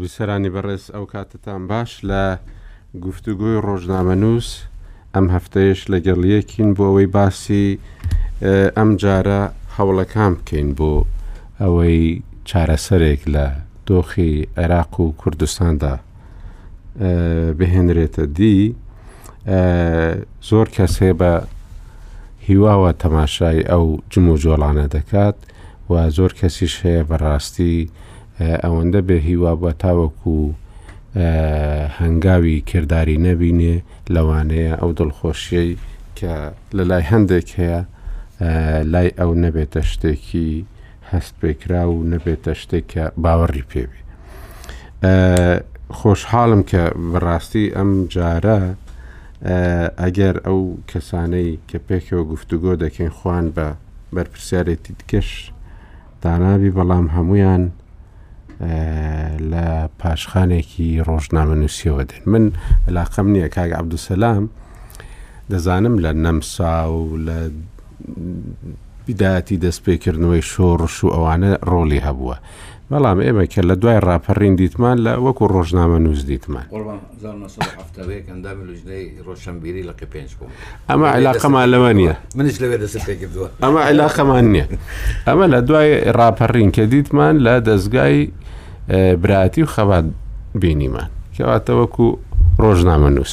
بیسەرانی بەڕێز ئەو کاتتان باش لە گفتوگوی ڕۆژنامەنووس ئەم هەفتەیەش لەگەڵ یەکین بۆ ئەوەی باسی ئەم جارە هەوڵەکان بکەین بۆ ئەوەی چارەسەرێک لە دۆخی عێراق و کوردستاندا بهێنرێتە دی زۆر کەس هەیە بە هیواوە تەماشای ئەو جم و جۆڵانە دەکات و زۆر کەسیش هەیە بەڕاستی ئەوەندە بێ هیوا بە تاوەکو هەنگاوی کردداری نەبینێ لەوانەیە ئەو دڵخۆشیەی کە لە لای هەندێک هەیە لای ئەو نەبێتە شتێکی هەستپێکراو نەبێتە شتێک کە باوەڕی پێ بێ. خۆشحاڵم کە بەڕاستی ئەم جارە ئەگەر ئەو کەسانەی کە پێکەوە گفتوگۆ دەکەین خوان بە بەرپرسیارێتی دیکەش دانابی بەڵام هەمویان لە پاشخانێکی ڕۆژنامە نووسیەوە دێن من علاقەم نییە کاک عبدسەسلام دەزانم لە نەمسا و لە بداتی دەست پێ کردنەوەی شۆڕش و ئەوانە ڕۆڵی هەبووە بەڵام ئێمە کە لە دوای ڕاپەڕین دیتمان لە وەکو ڕۆژنامە نووس دیتمان. قوربان هەزار و نۆ سەد و حەفتا و یەک ئەندامی لوجنەی ڕۆشەنبیری لە قی پێنج بووم ئەمە عیلاقەمان لەوە نییە منیش لەوێ دەست پێ کردووە ئەمە عیلاقەمان نییە ئەمە لە دوای ڕاپەڕین کە دیتمان لە دەستگای براتی و خەبات بینیمان کەواتە وەکو ڕۆژنامە نووس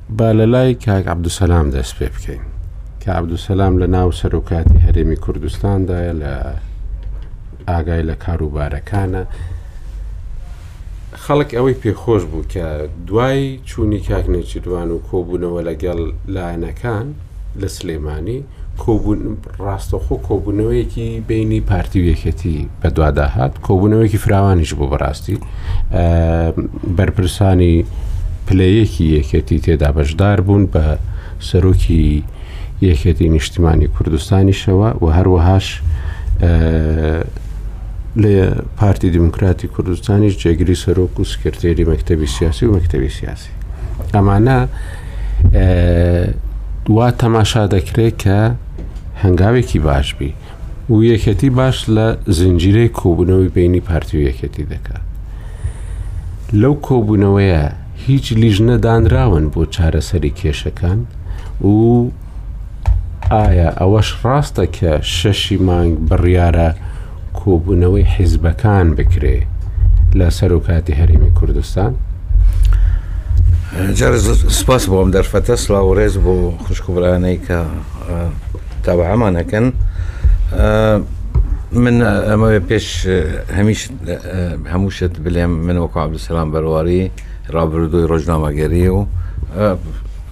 با لە لای کاک عەبدولسەلام دەست پێ بکەین. کاک عەبدولسەلام لە ناو سەرۆکاتی هەرێمی کوردستاندایە لە ئاگای لە کاروبارەکانە. خەڵک ئەوەی پێخۆش بوو کە دوای چوونی کاک نێچیروان و کۆبوونەوە لەگەڵ لایەنەکان، لە سلێمانی کۆبوون ڕاستەخۆ کۆبوونەوەیەکی بینی پارتی و یەکەتی بەدوادا هات کۆبوونەوەیەکی فراوانیش بوو بەڕاستی بەرپرسانی پلەیەکی یەکەتی تێدا بەشدار بوون بە سەرۆکی یەکەتی نیشتیمانی کوردستانیشەوە و هەروەهاش لە پارتی دیموکراتی کوردستانیش جێگری سەرۆک و سکرتێری مەکتتەبی سیاسی و مەکتتەبی سیاسی ئەمانە وا تەماشا دەکرێت کە هەنگاوێکی باش بی و یەکەتی باش لە زنجیرەی کۆبوونەوەی بینی پارتی و یەکەتی دەکات لەو کۆبوونەوەیە هیچ لیژ نەدانراون بۆ چارەسەری کێشەکان و ئایا ئەوەش ڕاستە کە شەشی مانگ بڕیارە کۆبوونەوەی حیزبەکان بکرێ لە سەرۆکاتی هەرێمی کوردستان؟ جار سپاس بۆ ئەم دەرفەتە سلااو ڕێز بۆ خوشکبرانەی کە تاوەعمانەکەن من ئەمە پێش هەمیش هەموو شت بلێم من وەکو عبدسلام بەرواری ڕابردووی ڕۆژنامەگەری و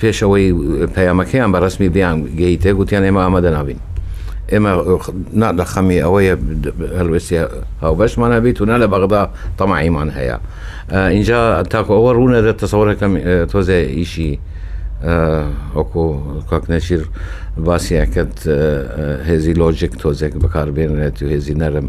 پێش ئەوەی پەیامەکەیان بە ڕسمی بیان گەیتێ گوتیان ئێمە ئامادە نابین ئێمە نا لە خەمی ئەوەیە هەلوێستی هاوبەشمانە بیت و نا لە بەغدا تەماعیمان هەیە اینجا تاکو ئەوە ڕوونە دە تەسەوەەکەم تۆزێ ئیشی وەکو کاکنەشیر باسیەکەت هێزی لۆجیک تۆزێک بەکاربێنێت و هێزی نەرم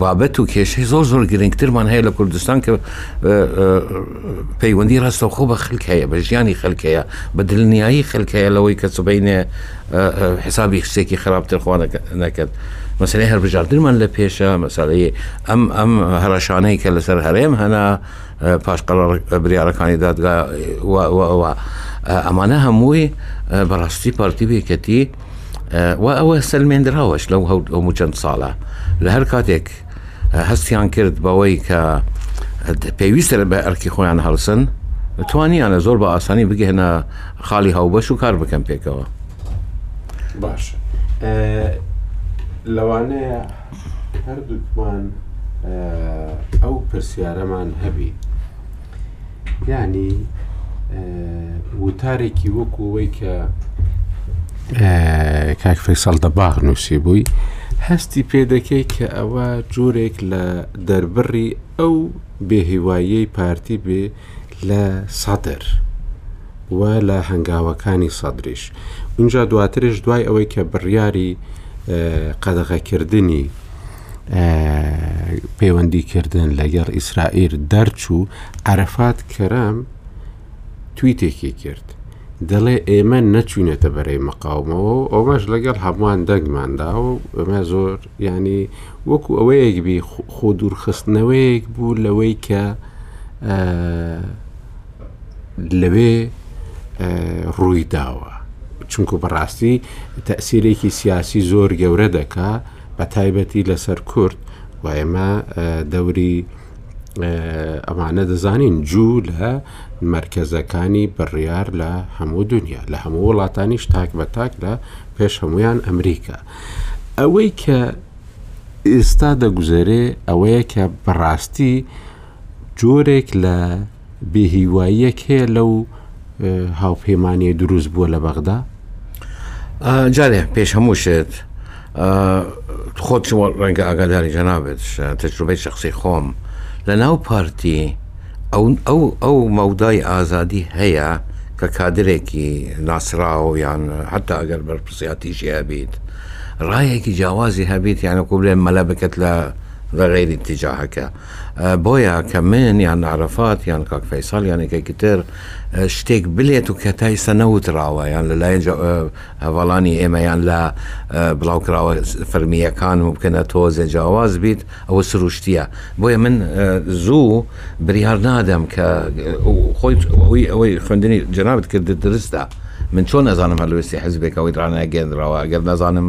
بابەت و کێشەی زۆر زۆر گرنگترمان هەیە لە کوردستان کە پەیوەندی ڕاستەوخۆ بە خەک هەیە بە ژیانی خەلکەیە بە دلنیایی خەلکەیە لەوەی کە سبینێ حسابی شتێکی خراپتر خوانە نەکرد مەسلەی هەربژاردنمان لە پێشە مەسلەی ئەم ئەم هەرشانەی کە لەسەر هەرێم هەنا پاش قەڵەڕ بریارەکانی دادگا ئەمانە هەمووی بەڕاستی پارتی بێکەتی و ئەوە سەلمێنراوەش لەو هەوت ئەو چەند ساڵە لە هەر کاتێک هەستیان کرد بەوەی کە پێویستە لە بە ئەرکی خۆیان هەڵسن توانیانە زۆر بە ئاسانی بگەهێنە خاڵی هاوبەش و کار بکەم پێکەوە باش لەوانەیە هەردووکمان ئەو پرسیارەمان هەبی یانی وتارێکی وەکوەوەی کە کاک فەیسەڵ دەباغ نووسی بووی هەستی پێ دەکەی کە ئەوە جۆرێک لە دەربڕی ئەو بێهیواییەی پارتی بێ لە سەدر. و لە هەنگاوەکانی سەدریش اینجا دواترش دوای ئەوەی کە بڕیاری قەدەغەکردنی پەیوەندی کردن لەگەڵ ئیسرائیل دەرچوو عرفات کەرام تویتێکی کرد دەڵێ ئێمە نەچوینێتە بەرەی مەقاومەوە و ئەومەش لەگەڵ هەمووان دەنگماندا و ئەمە زۆر ینی وەکو ئەوەیەک بی خۆ دوورخستنەوەیەک بوو لەوەی کە لەوێ ڕووی داوە چونکو بەڕاستی تەسیرێکی سیاسی زۆر گەورە دەکا بەتایبەتی لەسەر کورد و ئێمە دەوری ئەمانە دەزانین جوو لە مرکزەکانی بڕیار لە هەموو دنیا لە هەموو وڵاتانیش تاک بە تاک لە پێش هەمویان ئەمریکا ئەوەی کە ئێستا دەگوزارێ ئەوەیە کە بەڕاستی جۆرێک لە بێهیواییەک هەیە لەو هاوپەیمانیەی دروست بووە لە بەغدا؟ جارێ پێش هەموو شێت خۆت ڕەنگە ئاگاداری جەنابێت تەجروبەی شخصی خۆم لە ناو پارتی ئەو ئەو ئەو مەودای ئازادی هەیە کە کادرێکی ناسراو یان حتا ئەگەر بەرپسیاتیشی هەبیت ڕایەکی جیاوازی هەبیت یانە کو بلێن مەلا بکەت لە غەیری تیجاهەکە بۆیە کە من یان عەرەفات یان کاک فەیسەڵ یان یەکێکی تر شتێک بلێت و کە تایسە نەوتراوە یان لەلایەن هەواڵانی ئێمە یان لە بڵاوکراوە فەرمییەکان و بکەنە تۆزێ جیاواز بیت ئەوە سروشتیە بۆیە من زوو بریار نادەم کە خۆی ئەوەی ئەوەی خوێندنی جەنابەت کرد درستە من چۆن ئەزانم هەلوێستی حزبێکەوەی ڕاناگەێنراوە ئەگەر نەزانم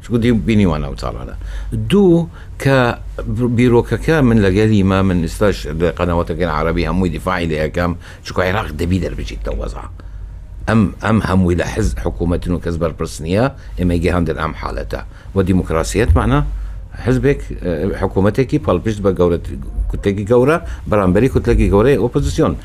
چونکە دیم بینی وان ئەو تاڵانە دوو کە بیرۆکەکە من لەگەلی ما من ئستاش لە قەنەوەتەکەن عربی هەمووی دیفاعی لە یەکەم چکو عێراق دەبی دەربچیت لە وەزع ئەم ئەم هەمووی لە حز حکوومەتن و کەس بەرپرس نییە ئێمەی گەهاندن ئەم حالەتە و دیموکراسیەت مانە حزبێک حکوومەتێکی پاڵپشت بە گەورە کوتێکی گەورە بەرامبەری کوتلەکی گەورەی ئۆپۆزیسیۆن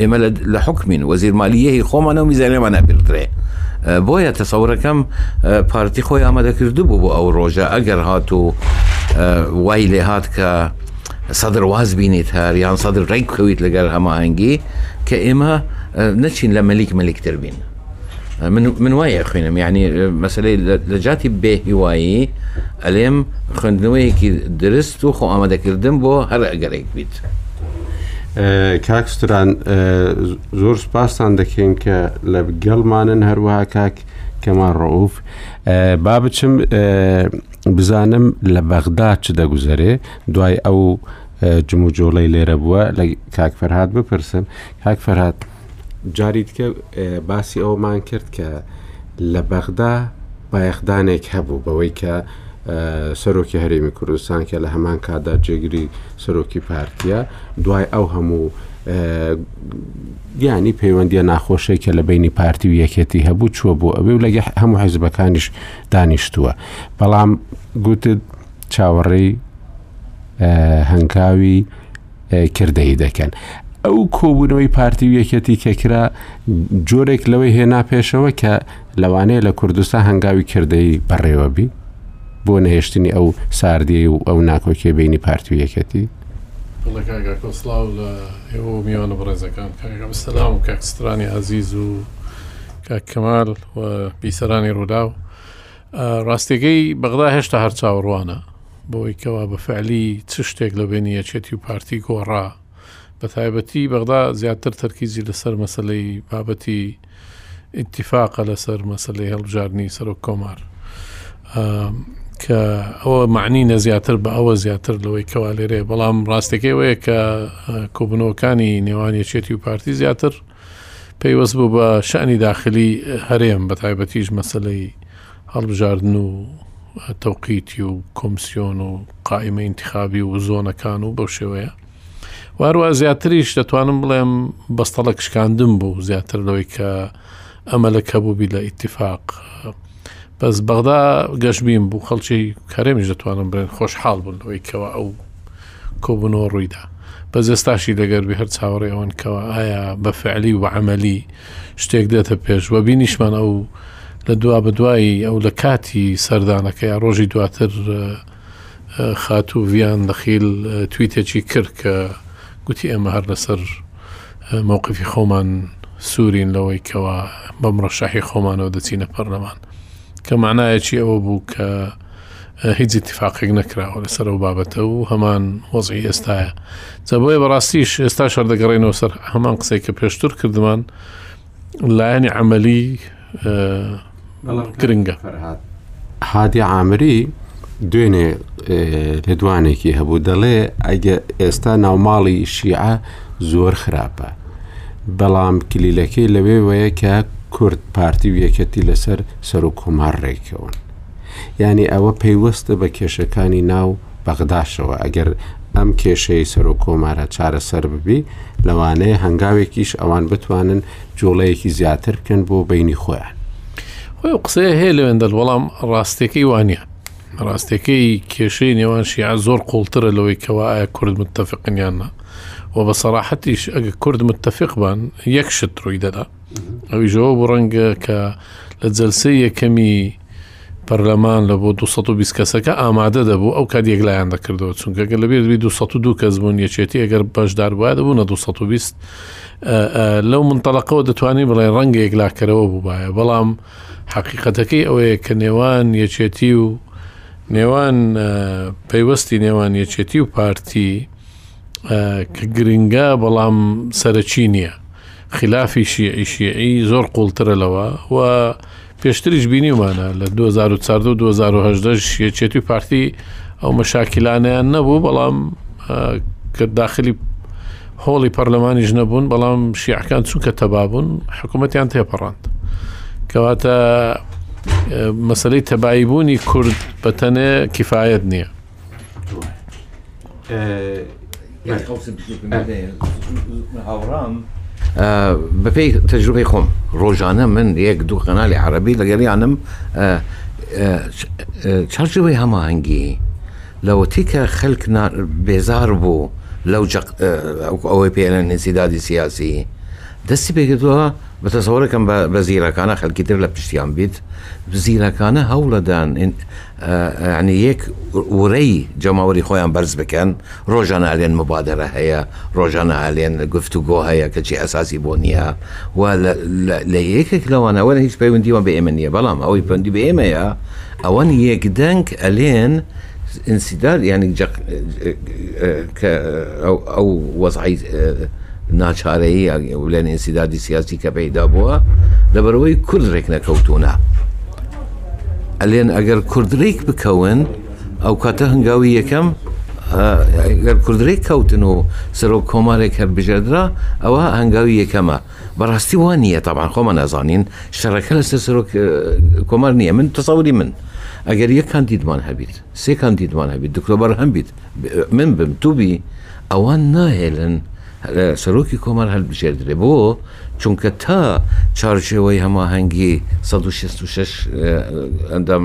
ئێمە لە حکمین وەزیر مالیەهی خۆمانە و میزانەمان نابردرێ بۆیە تەسەورەکەم پارتی خۆی ئامادەکرد بوو بۆ ئەو ڕۆژە ئەگەر هات و وای لێ هاات کە سەدر واز بینیت هەر یان سەدر ڕێک بکەویت لەگەر هەماهنگگی کە ئێمە نەچین لە مەلیک مەلیکتر بین من وایە خوێنم یعنی مەسلەی لە جاتی بێ هیوایی ئەلێم خوێندنەوەیەکی درست و خۆ ئامادەکردن بۆ هەر ئەگەرێک بیت. کاکستران زۆر سپاستان دەکەین کە لە گەڵمانن هەروەها کاک کەمان ڕۆف با بچم بزانم لە بەغدا چ دەگوزەرێ دوای ئەو جموجۆڵی لێرە بووە لە کاک فەرهاد بپرسم کاک فەرهاد جاری دیکە باسی ئەوەمان کرد کە لە بەغدا بایەخدانێک هەبوو بەوەی کە سەرۆکی هەرێمی کوردستان کە لە هەمان کادا جێگری سەرۆکی پارتیە دوای ئەو هەموو دیانی پەیوەندیە ناخۆشەی کە لە بینی پارتی و یەکێتی هەبوو چوە بۆ ئەوێ و لەگە هەموو حزبەکانیش دانیشتووە بەڵام گوتت چاوەڕێی هەنگاوی کردەیی دەکەن. ئەو کۆبوونەوەی پارتی و یەکەتی کە کرا جۆرێک لەوەی هێنا پێشەوە کە لەوانەیە لە کوردستان هەنگاوی کردەی بەڕێوەبی بۆ نەهێشتنی ئەو ساردی و ئەو ناکۆکیە بینی پارتی و یەکەتی سلااو لە ئێوە میوانە بەڕێزەکان کاگەم سەسلام و کاکسترانی عزیز و کاکەمال و بیسەرانی ڕووداو ڕاستیەکەی بەغدا هێشتا هەر چاوەڕوانە بۆی کەوا بە فعلی چ شتێک لە بێنی یەکێتی و پارتی گۆڕا بە تایبەتی بەغدا زیاتر تەرکیزی لەسەر مەسلەی بابەتی ئیتیفاقە لەسەر مەسلەی هەڵبژاردننی سەرۆک کۆمار کە ئەوە معنی نەزیاتر بە ئەوە زیاتر لەوەی کەوا لێرێ بەڵام ڕاستەکەی وەیە کە کۆبنەوەکانی نێوان یەکێتی و پارتی زیاتر پەیوەست بوو بە شەنی داخلی هەرێم بە تایبەتیش مەسلەی هەڵبژاردن و تەوقیتی و کۆمسیۆن و قائیمە انتخابی و زۆنەکان و بەو شێوەیە واروا زیاتریش دەتوانم بڵێم بەستەڵە کشکاندم بوو زیاتر لەوەی کە ئەمەلک هەبووبی لە ئیتفاق بەس بەغدا گەشببین بوو خەڵکی کارێمیش دەتوانم بڵێن خۆشحاڵ بوون لەوەی کەەوە ئەو کۆبوونەوە ڕوویدا. بەس ئێستاشی دەگەر بێ هەر چاوەڕێی ئەوەن کەوا ئایا بە فعلی و بە عەمەلی شتێک دێتە پێش وە بینیشمان ئەو لە دوابەدوای ئەو لە کاتی سەردانەکە یا ڕۆژی دواتر خاتوو ڤیان دەخیل تویتێکی کرد کە گوتی ئێمە هەر لەسەر مەوقفی خۆمان سوورین لەوەی کەوا بە مڕەشەحی خۆمانەوە دەچینە پەرلەمان. کە مەعنایەکی ئەوە بوو کە هیچ اتفاقێک نەکراوە لەسەر ئەو بابەتە و هەمان وەزی ئێستاە جا بۆیە بەڕاستیش ئێستا شەردەگەڕێنەوە سەر هەمان قسەی کە پێشتر کردمان لایەنی عملی گرنگە هادی عامری دوێنێ لێدوانێکی هەبوو دەڵێ ئەگە ئێستا ناوماڵی شیعە زۆر خراپە بەڵام کلیلەکەی لەوێ وەیە کە کورد پارتی و یەکەتی لەسەر سەر و کۆمار ڕێکەوەن ینی ئەوە پەیوەستە بە کێشەکانی ناو بەغداشەوە ئەگەر ئەم کێشەی سەر و کۆمارە چارەسەر ببی لەوانەیە هەنگاوێکیش ئەوان بتوانن جوڵەیەکی زیاتر بکەن بۆ بینی خۆیان خۆی قسەیە هەیە لەوێن دەل وەڵام ڕاستەکەی وانە ڕاستەکەی کێشەی نێوان شیعە زۆر قوڵترە لەوەی کەوا ئایا کورد متتەفقن یان نا و بە سەراحەتیش ئەگە کورد متتەفق بان یەک شت ڕووی دەدا ئەویژەوە بۆ ڕەنگە کە لە جەلسەی یەکەمی پەرلەمان لە بۆ 220 کەسەکە ئامادە دەبوو ئەو کات یەکلایەن دەکردەوە چونکە گەر لە بێت 202 کەس بوون یەکێتی ئەگەر بەشدار وایە دەبوو نە 220 لەو منتەلقەوە دەتوانانی بڵێ ڕەنگە یەکلاکەرەوە بووبایە بەڵام حەقیقەتەکەی ئەوەیە کە نێوان یەکێتی و نێوان پەیوەستی نێوان یەکێتی و پارتی کە گرنگە بەڵام سەرەکی نییە خلافی شیعی شیعی زۆر قوڵترە لەوە و پێشتریش بینیمانە لە 2014 2010 یەکێتی پارتی ئەو مەشاکیلانیان نەبوو بەڵام کە داخلی هۆڵی پەرلەمانیش نەبوون بەڵام شیعەکان چونکە تەبابوون حکوومەتیان تێپەڕاند کەواتە مەسلەی تەباییبوونی کورد بە تەنێ کیفاەت نییە هاوڕام بەپی تەجروبەی خۆم ڕۆژانە من یەک دوو قەنالی عربی لەگەڵیانم چارچەوەی هەماهنگگی لەوەتی کە خەلک نا بێزار بوو لەو جەق ئەوەی پێ ئەلێن ئینسیدادی سیاسی دەستی پێکردووە بە تەسەوەرەکەم بە بە زیرەکانە خەلکی تر لە پشتیان بیت زیرەکانە هەوڵەدان ینی یەک ورەی جەماوەری خۆیان بەرز بکەن ڕۆژانە ئەلێن مبادرە هەیە ڕۆژانە ئەلێن گفت و گۆ هەیە کەچی ئەساسی بۆ نییە و لە یەکێک لەوانەوە هیچ پەیوەندیوە بە ئێمە نییە بەڵام ئەوەی پەندی بە ئێمەیە ئەوان یەک دەنگ ئەلێن انسداد یانی جەق کە ئەو وەزعی ناچارەیە ولێن انسدادی سیاسی کە پەیدا بووە لەبەرەوەی کورد ڕێک نەکەوتونە ئەلێن ئەگەر کوردریک بکەون ئەو کاتە هەنگاوی یەکەم گەر کوردریک کەوتن و سەرۆک کۆمارێک هەر بژێدرا ئەوە هەنگاوی یەکەمە بەڕاستی وا نییە تابان خۆمان ئەزانین شەڕەکە لەسەر سەرۆک کۆمار نییە من تەسەوری من ئەگەر یەک کاندیدمان هەبیت سێ کاندیدمان هەبیت دکتۆبەر هەم بیت من بم توبی ئەوان ناهێلن سەرۆکی کۆمار هەلبژێردرێ بۆ چونکە تا چارژێەوەی هەماهەنگی 16 ئەندام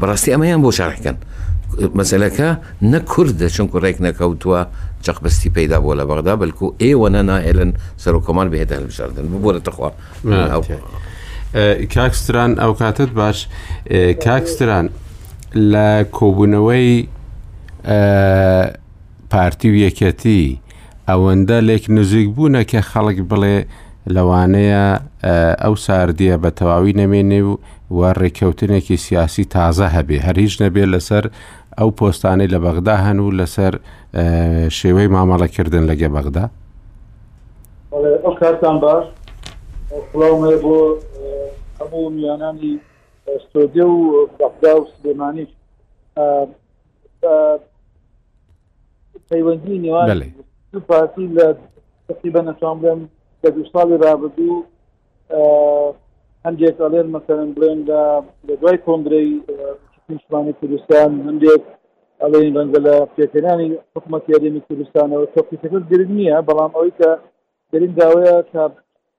بەڕاستی ئەمەیان بۆ شەڕحکەن مەسلەکە نە کوردە چونکو ڕێک نەکەوتووە چەقبستی پیدا بۆ لە بەغدا بەلکو ئێوە نە ناهێلن سەرۆکۆمار بهێتە هەلبژاردن ببوورە تخوا کاکستران ئەو کاتت باش کاکستران لە کۆبوونەوەی پارتی و یەکێتی ئەوەندە لێک نزیک بوونە کە خەڵک بڵێ لەوانەیە ئەو ساردیە بە تەواوی نەمێنێ و و ڕێککەوتنێکی سیاسی تازە هەبێ هەر هیچ نەبێ لەسەر ئەو پۆستانی لە بەغدا هەن و لەسەر شێوەی مامەڵەکردن لەگە بەغدا ئەو کارتان باش سڵاومە بۆ هەموو میانانی سۆدێ و بەغدا و سلێمانیش پەیوەندی نێوان پارتی لە تقریبا نەتوان بڵێم لە دوو ساڵی رابردوو هەندێک ئەڵێن مەسەرن بڵێن لە لە دوای کۆنگرەی نیشتمانی کوردستان هەندێک ئەڵێن ڕەنگە لە پێکەنانی حکوومەت یاریمی کوردستانەوە تۆقیتەکە گرنگ نییە بەڵام ئەوەی کە گرنگ داوەیە کە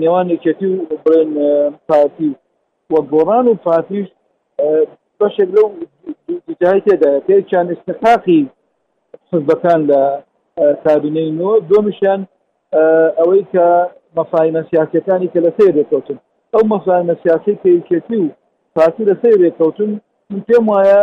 نێوان یەکێتی و بڵێن پارتی و گۆڕان و پارتیش بەشێک لەو دیدای تێدایە پێکیان استحقاقی حزبەکان لە کابینەی نۆ دومیشیان ئەوەی کە مەفاهیمە سیاسەکانی کە لە سێ دەکەوتن ئەو مەفاهیمە سیاسی کە یەکێتی و پارتی لە سێ دەکەوتن من پێم وایە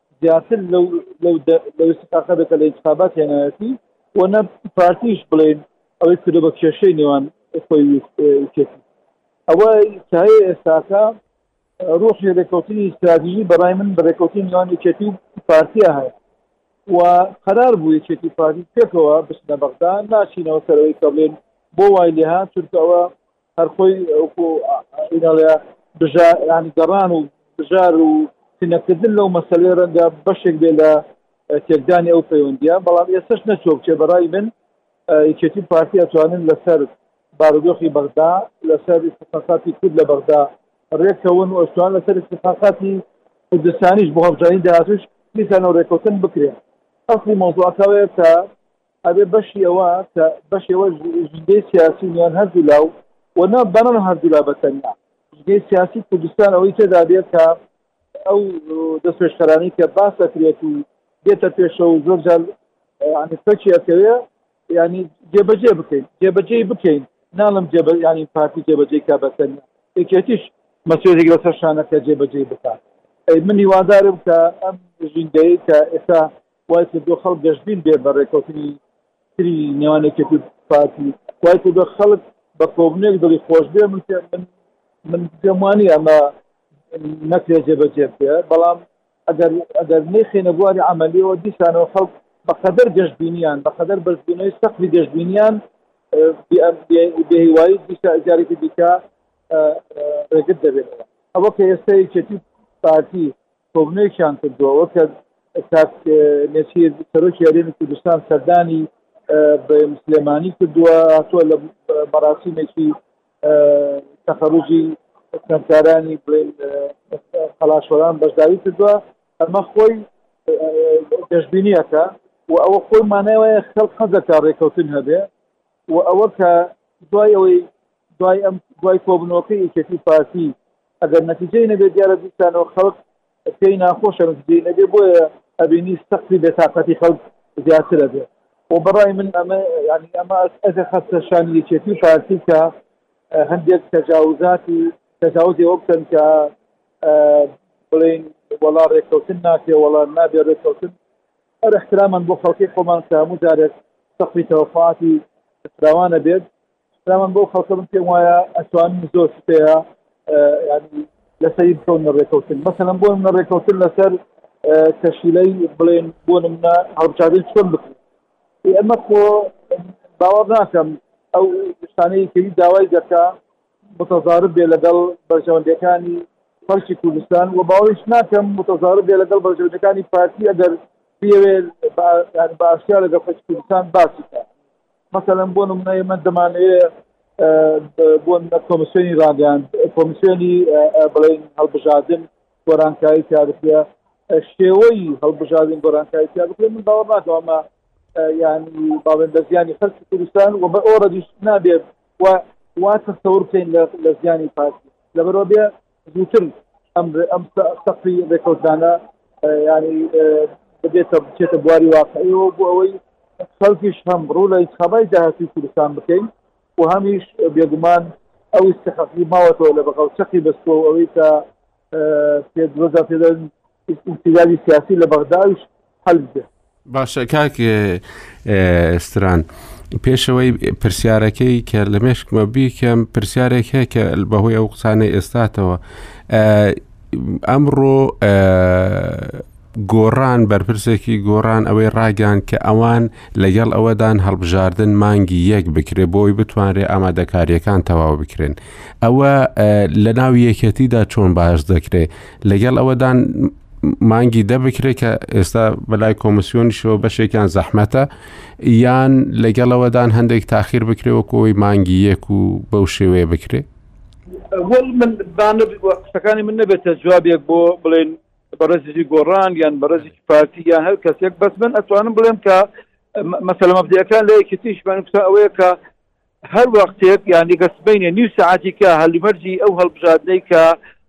زیاتر لەو لەو دەویست تاقە بێتە لە انتخابات هێنایەتی و نە پارتیش بڵێن ئەوەی کردو بە کێشەی نێوان خۆی ویستی ئەوە چای ئێستاکە ڕۆحی ڕێکوتنی استراتیژی بەڕای من بە ڕێکوتنی نێوان یەکێتی و پارتیا هەیە و قرار بوو یەکێتی پارتی پێکەوە بچنە بەغدا ناچینەوە سەرەوەی کە بڵێن بۆ وای لێهان چونکە ئەوە هەر خۆی وەکو ئینەڵێ بژە ینی گەڕان و بژار و تینەکردن لەو مەسلەی ڕەنگە بەشێک بێ لە تێکدانی ئەو پەیوەندیە بەڵام ئێستش نەچۆ بچێ بەڕای من یەکێتی پارتی ئەتوانن لەسەر بارودۆخی بەغدا لەسەر استخاصاتی کورد لە بەغدا ڕێکەون و ئەشتوان لەسەر استخاصاتی کوردستانیش بۆ هەڵبژانی داهاتوش دیسانەوە ڕێکەوتن بکرێن ئەسڵی مۆزوعەکەوەیە کە ئەبێ بەشی ئەوە کە بەشی ئەوە ژنگەی سیاسی نیان هەردوو لاو و نا بەرەن هەردوو لا بە تەنیا ژنگەی سیاسی کوردستان ئەوەی تێدا بێت کە ئەو دەستپێشخەرانی کە باس ئەکرێت و دێتە پێشە و زۆر جار ینی پەکی ئەکەوێ ینی جێبەجێ بکەین جێبەجێ بکەین ناڵم جێبە ینی پارتی جێبەجێ کا بە تەنیا یەکێتیش مەسێژێک لەسەر شانەکە جێبەجێ بکات من هیوادارم کە ئەم ژینگەی کە ئێستا وای کردووە خەڵک گەشبین بێ بە رێککەوتنی تری نێوان یەکێتی و پارتی، وای کردووە خەڵک بە کۆبونێک دڵی خۆش بێ، من پێم من من پێم وانییە ئەمە نەکرێ جێبەجێ بکرێ، بەڵام ئەگەر ئەگەر نەیخەینە بواری عەمەلییەوە دیسانەوە خەڵک بە قەدەر گەشبینیان، بە قەدەر بەرزبوونەوەی سەقفی گەشبینیان بێهیوایی دیسا جارێکی دیکە رێگر دەبێتەوە. ئەوە کە ئێستا یەکێتی و پارتی، کۆبونەوەیەکیان کردووە کە کاک نێچیر سەرۆکی هەرێمی کوردستان سەردانی بەیەم سلێمانی کردووە هاتووە لە مەراسیمێکی تەخەروجی خوێندکارانی بڵێن قەلاشوەران بەشداری کردووە ئەمە خۆی گەشتبینیەکە و ئەوە خۆی مانای وایە خەڵک حەز دەکات ڕێککەوتن هەبێ و ئەوە کە دوای ئەوەی دوای ئەم دوای کۆبنەوەکەی یەکێتی پارتی ئەگەر نەتیجەی نەبێت دیارە دیسانەوە خەڵک پێی ناخۆشە نەتیجەی نەبێ بۆیە ئەبینی سەقفی بێتاقەتی خەڵک زیاترە بێ و بەڕای من ئەمە ینی ئەمە ئەگە خەستە شانی یەکێتی و پارتی کە هەندێک تەجاوزاتی تەجاوزی ئەو بکەن کە بڵین وەڵا ڕێککەوتن ناکرێ وەڵا نابێ ڕێککەوتن هەر احترامان بۆ خەڵکی خۆمان کە هەموو جارێک سەقفی تەوەفاتی فراوانە بێت فراوان بەو خەڵکە من پێم وایە ئەتوانن زۆر شتەیە ینی لەسەری بکەون لە ڕێکەوتن مەسەن بۆ منە ڕێکەوتن لەسەر کەشیلەی بڵێن بۆ منە هەڵبچارین چۆن بکرێت ئەمە خۆ باوەڕ ناکەم ئەو شتانەی کەی داوای دەکە متەزارب بێ لەگەڵ بەرژەوەندەکانی خەڵکی کوردستان و باوەش ناکەم متەزارب بێ لەگەڵ بەرژەوەندەکانی پارتی ئەگەر بێوێت باشیا لەگەڵ خەڵکی کوردستان باسیکە مەسەلەن بۆ نمونە ئێمە دەمانەیە بۆ کۆمسیۆنی ڕاگەاند کۆمسیۆنی بڵین هەڵبژاردن گۆرانکاری تیاابە شێوەی هەڵبژاردن گۆرانکاری تیا بکرێن من باوە ناکەمە ینی باڵێن لە زیانی خەرکی کوردستان و بە ئەوڕەدیش نابێت و وا تەسەور بکەین لە زیانی پارتی لەبەرەوە بێ زووتر ئەم ئەم سەقفی ڕێکەوتانە ینی بێتە بچێتە بواری واقعیەوە بۆ ئەوەی خەڵکیش هەم ڕوو لە ئیسخابای داهاتوی کوردستان بکەین و هەمیش بێگومان ئەو استحقی ماوەتەوە لە بەغەڵ چەقی بەستەوە ئەوەی کە پێدوەزا پێدەن ئیمتیازی سیاسی لە بەغداویش حەل بێت باشە کاک ستران پێشەوەی پرسیارەکەی کە لە مێشکمە بیکەم پرسیارێک هەیە کە بەهۆی ئەو قسانەی ئێستاتەوە ئەمڕۆ گۆڕان بەرپرسێکی گۆڕان ئەوەی ڕاگەان کە ئەوان لەگەڵ ئەوەدان هەڵبژاردن مانگی یەک بکرێ بۆی بتوانرێ ئامادەکاریەکان تەواو بکرێن ئەوە لە ناو یەکەتیدا چۆن باش دەکرێ لەگەڵ ئەوەدان مانگی دە بکرێت کە ئێستا بەلای کۆمسیۆنیشەوە بەشێکیان زەحمەتە یان لەگەڵەوەدان هەندێک تاخیر بکرێەوە کۆی مانگی یەک و بەو شێوەیە بکرێ وەڵ من بانە قسەکانی من نەبێتە جوابێک بۆ بڵێن بەڕێزی گۆڕان یان بەڕێزی پارتی یان هەر کەسێک بەس من ئەتوانم بڵێم کە مەسەلە مەبدەکان لە یەکێتیش من کوتا ئەوەیە کە هەر وەختێک یانی کە سبەینێ نیو سەعاتی کە هەلومەرجی ئەو هەڵبژاردنەی کە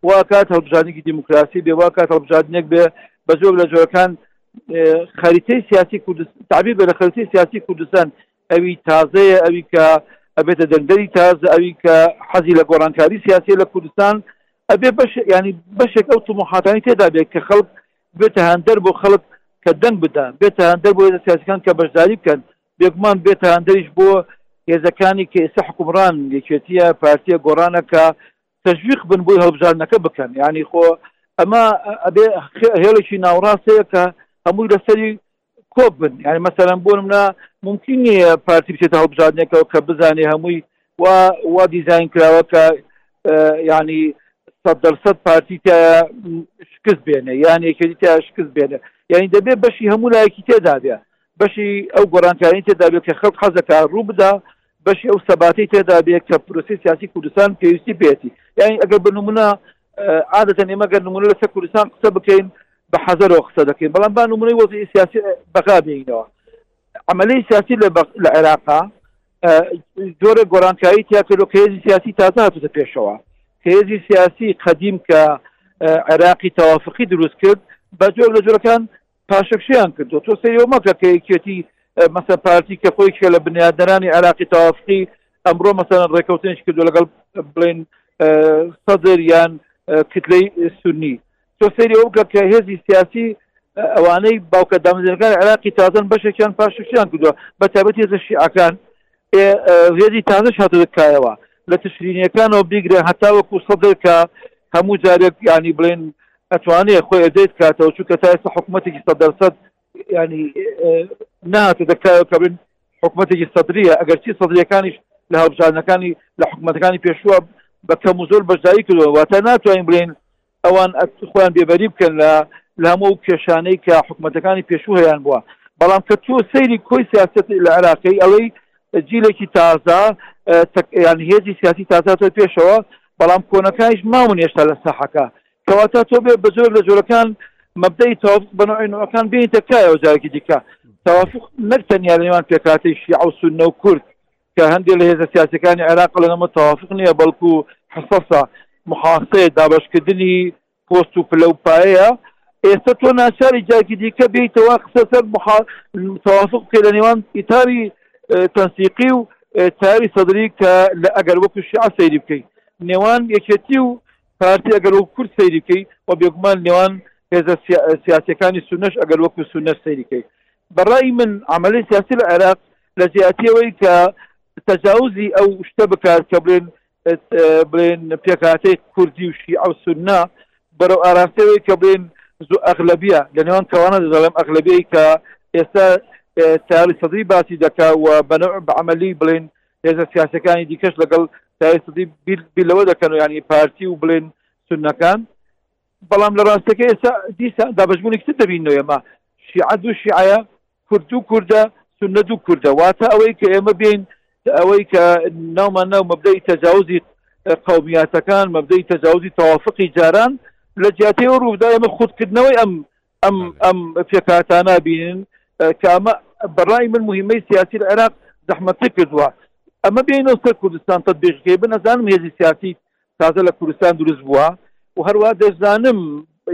واکات هەڵبژاردنێکی دیموکراسی بێ واکات هەڵبژاردنێک بێ بە زۆر لە جۆرەکان خەریتەی سیاسی کوردستان تعبیر بە لە خەریتەی سیاسی کوردستان ئەوی تازەیە ئەوی کە ئەبێتە دەنگدەری تازە ئەوی کە حەزی لە گۆڕانکاری سیاسی لە کوردستان ئەبێ بەش ینی بەشێک ئەو تموحاتانی تێدا بێت کە خەڵک بێتە هەندەر بۆ خەڵک کە دەنگ بدەن بێتە هەندەر بۆ سیاسەکان کە بەشداری بکەن بێگومان بێتە هاندەریش بۆ هێزەکانی کە ئێستا حکومڕان یەکێتیە پارتیە گۆڕانە کە تەژویق بن بۆی هەڵبژاردنەکە بکەن یعنی خۆ ئەمە ئەبێ هێڵێکی ناوڕاستەیە کە هەمووی لەسەری کۆ بن یعنی مەسەرەن بۆ منە ممکن نییە پارتی بچێتە هەڵبژاردنێکەوە کە بزانێ هەمووی وا وا دیزین کراوە کە یعنی سەد دەرسەد پارتی تا شکست بێنێ یان یەکێتی تا شکست بێنێ یعنی دەبێ بەشی هەموو لایەکی تێدابێ بەشی ئەو گۆرانکاریی تێدا بێت کە خەڵک حەز دەکات ڕوو بدا، بەشی ئەو سەباتەی تێدا بێت کە پرۆسەی سیاسی کوردستان پێویستی پێیەتی. یانی ئەگەر بە نموونە عادەتەن ئێمە گەر نموونە لەسەر کوردستان قسە بکەین بە حەزەرەوە قسە دەکەین، بەڵام با نموونەی وەزعی سیاسی بەغا بێینەوە. عەمەلەی سیاسی لە بەغ لە عێراقا جۆرە گۆرانکاری تیا کردو کە هێزی سیاسی تازە هاتووتە پێشەوە. کە هێزی سیاسی قەدیم کە عێراقی تەوافقی دروست کرد بە جۆر لە جۆرەکان پاشەکشەیان کردوە تۆ سەیری ئەوە مەکە کە یەکێتی مەسەن پارتی کە خۆی کێ لە بنیادنەرانی عراقی تەوافقی ئەمڕۆ مەسەن ڕێکەوتنش کردو لەگەڵ بڵین سەدر یان کتلەی سنی تۆ سەیری ئەو بکە کە هێزی سیاسی ئەوانەی باوکە دامزێنەکان عراقی تازن بەشێکیان پاشەکشیان کردووە بە تابەت هێزە شیعەکان هێزی تازش هاتەکایەوە لە تشرینیەکانەوە بیگرە هەتاوەکو سەدر کە هەموو جارێک ینی بڵێن ئەتوانێ خۆی ئەدەی بکاتەوە چونکە تا ئێستا حکوومەتێکی سە دەرسەد ینی ناتە دەکایەوە کە بن حکوومەتێکی سەدرریە ئەگەرچی سەدرەکانیش لە هەڵبژاردنەکانی لە حکوومەتەکانی پێشووە بە کەم و زۆر بەشداری کردوە واتە ناتوانین بڵێن ئەوان خۆیان بێبەری بکەن لە لە هەموو کێشانەی کە حکوومەتەکانی پێشوو هەیان بووە بەڵام کە تۆ سەیری کۆی سیاست لە عراقی ئەڵەی جیلێکی تازە یان هێزی سیاسی تازاتۆ پێشەوە بەڵام کۆنەکانیش ماون هێشتا لە ساحەکە کەواتە تۆ بێ بە جۆر لە جۆرەکان مەبدەی تاوفق بە نوعی نوعەکان بینتە کایەوە جارێکی دیکە تاوافق نەک تەنیا لە نێوان پێکاتی شیعە و سنە و کورد کە هەندێک لە هێزە سیاسەکانی عێراق لەگەمە تاوافق نییە بەڵکو حسەسە محاستەیە دابشکردنی پۆست و پلە و پایەیە ئێستا تۆ ناچاری جاکی دیکە بیتەوە قسە سەر تاوافق بکە لە نێوان ئیتاری تەنسیقی و تاری سەدری کە لە ئەگەر وەکو شیعە سەیری بکەیت نێوان یەکێتی و پارتی ئەگەر وەکو کورد سەیری بکەی و بێگومان نێوان هێزە سیاسەکانی سونەش ئەگەر وەکو سونە سەیری بکەی بەڕای من عملی سیاسی لە عێراق لە جیاتیەوەی کە تەجاوزی ئەو شتە بکات کە بڵێن بڵێن پێکاتەی کوردی و شیعە و سونە بەرەو ئاراستەوەی کە بڵێن زوو ئەغلبە لە نێوان کەوانە دەڵێم ئەغلبەی کە ئێستا تاری سەدری باسی دەکا و بەنەوە بەعملی بڵێن هێزە سیاسەکانی دیکەش لەگەڵ تایستی بیر لەوە دەکەن و ینی پارتی و بڵێن سنەکان بەڵام لە ڕاستەکە ئێستا دیسان دابشبوونی کتر دەبینەوە ئێمە شیعە دوو شیعە کورد و کووردە سنە دوو کووردە واتە ئەوەی کە ئێمە بین ئەوەی کە ناومان ناو مەبدەی تەجاوزی قومیاتەکان مەبدەی تەجاوزی تەوافقی جاران لە جیاتی و ڕوودا ئێمە خودکردنەوەی ئەم ئەم ئەم پێکاتانە بینن کە ئەمە بەڕای من مهمەی سیاسی لە عێراق زەحمەتی کردووە ئەمە بینەوە سەر کوردستان تەبیقی بن ئەزانم هێزی سیاسی تازە لە کوردستان دروست بووە و هەروە دەزانم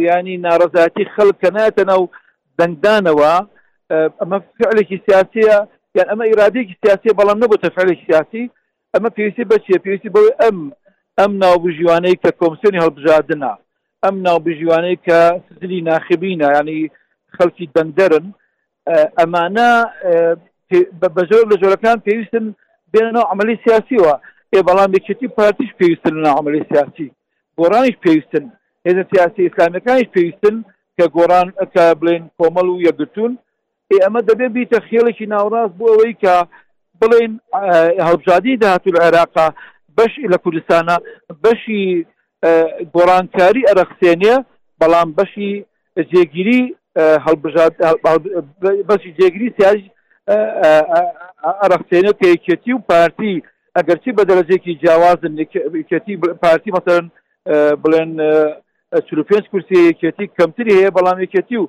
ینی ناڕزاتی خەڵک کە نایەتە ناو دەنگدانەوە ئەمە فعلێکی سیاسیە یان ئەمە ئیرادێکی سیاسی بەڵام نەبوو تەفعلێک سیاسی ئەمە پێویستی بە چیە پێویستی بەوەی ئەم ئەم ناوبژیوانەی کە کۆمسیۆنی هەڵبژاردنە ئەم ناوبژیوانەی کە سجلی ناخبینە ینی خەڵکی دەنگدەرن ئەمانە بە جۆر لە جۆرەکان پێویستن بێنەوە عملی سیاسیوە ئێ بەڵام یەکێتی پارتیش پێویستن لە عملی سیاسی گۆڕانیش پێویستن هێزە سیاسی ئسلامەکانیش پێویستن کە گۆڕان کە بڵێن کۆمەڵ و یەکگرتون ئێ ئەمە دەبێ بیتە خێڵێکی ناوڕاست بۆ ئەوەی کە بڵێن هەڵبژادی داهاتول عێراقا بەش لە کوردستانە بەشی گۆڕانکاری ئەرەخسێنێ بەڵام بەشی جێگیری هەڵبژاد بەشی جێگری سیاج ئەرەخسێنێ کە یەکێتی و پارتی ئەگەرچی بە دەرەجێکی جیاوازن یەکێتی پارتی مەسەرن بڵێن چ پێنج کورسی یەکێتی کەمتری هەیە بەڵام یەکێتی و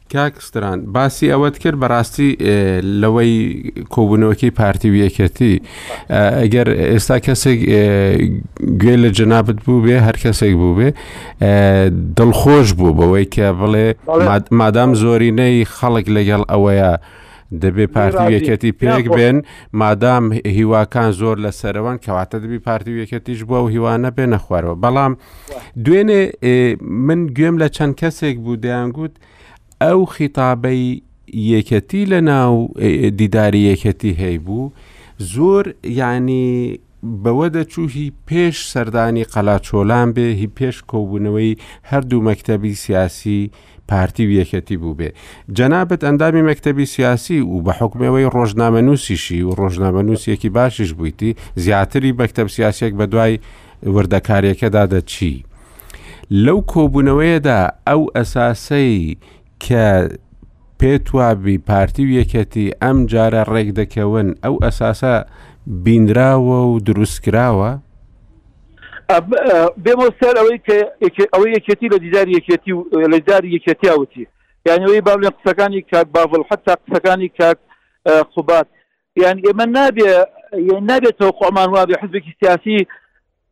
کاک ستران باسی ئەوەت کرد بەڕاستی لەوەی کۆبوونەوەکی پارتی و یەکەتی ئەگەر ئێستا کەسێک گوێ لە جەنابەت بوو بێ هەر کەسێک بوو بێ دڵخۆش بوو بەوەی کە بڵێ مادام زۆرینەی خەڵک لەگەڵ ئەوەیە دەبێ پارتی وەکەتی پێک بێن مادام هیواکان زۆر لە سەرەوەن کەواتە دەبی پارتی وەکەتیش بووە و هیوانە بێنە خوارەوە بەڵام دوێنێ من گوێم لە چەند کەسێک بوو دەیانگووت ئەو خیتابەی یەکەتی لە ناو دیداری یەکەتی هەیبوو زۆر ینی بەوە دەچوو هی پێش سەردانی قەلاچۆلان بێ، هی پێش کۆبوونەوەی هەردوو مەکتەبی سیاسی پارتی و یەکێتی بووبێ. جەنابت ئەندامی مەکتەبی سیاسی و بە حوکمی ئەوەی ڕۆژنامەنووسیشی و ڕۆژنامەنووسیەکی باشیش بوویتی، زیاتری مەکتەب سیاسیەک بە دوای وردەکاریەکەدا دەچی. لەو کۆبوونەوەیەدا ئەو ئەساسەی کە پێت وابی پارتی و یەکێتی ئەم جارە ڕێک دەکەون ئەو ئەساسە بینراوە و دروستکراوە بێمەستار ئەوەی کە ئەوەی یەکێتی لە دیدار یەکێتی و لە دیدار یەکێتیاوتی یانەوەی باڵێ قسەکانی کاک باڤڵ حتا قسەکانی کاک قوبات یان ئێمە نابێ نابێتەوە خۆمان وابێ حزبێکی سیاسی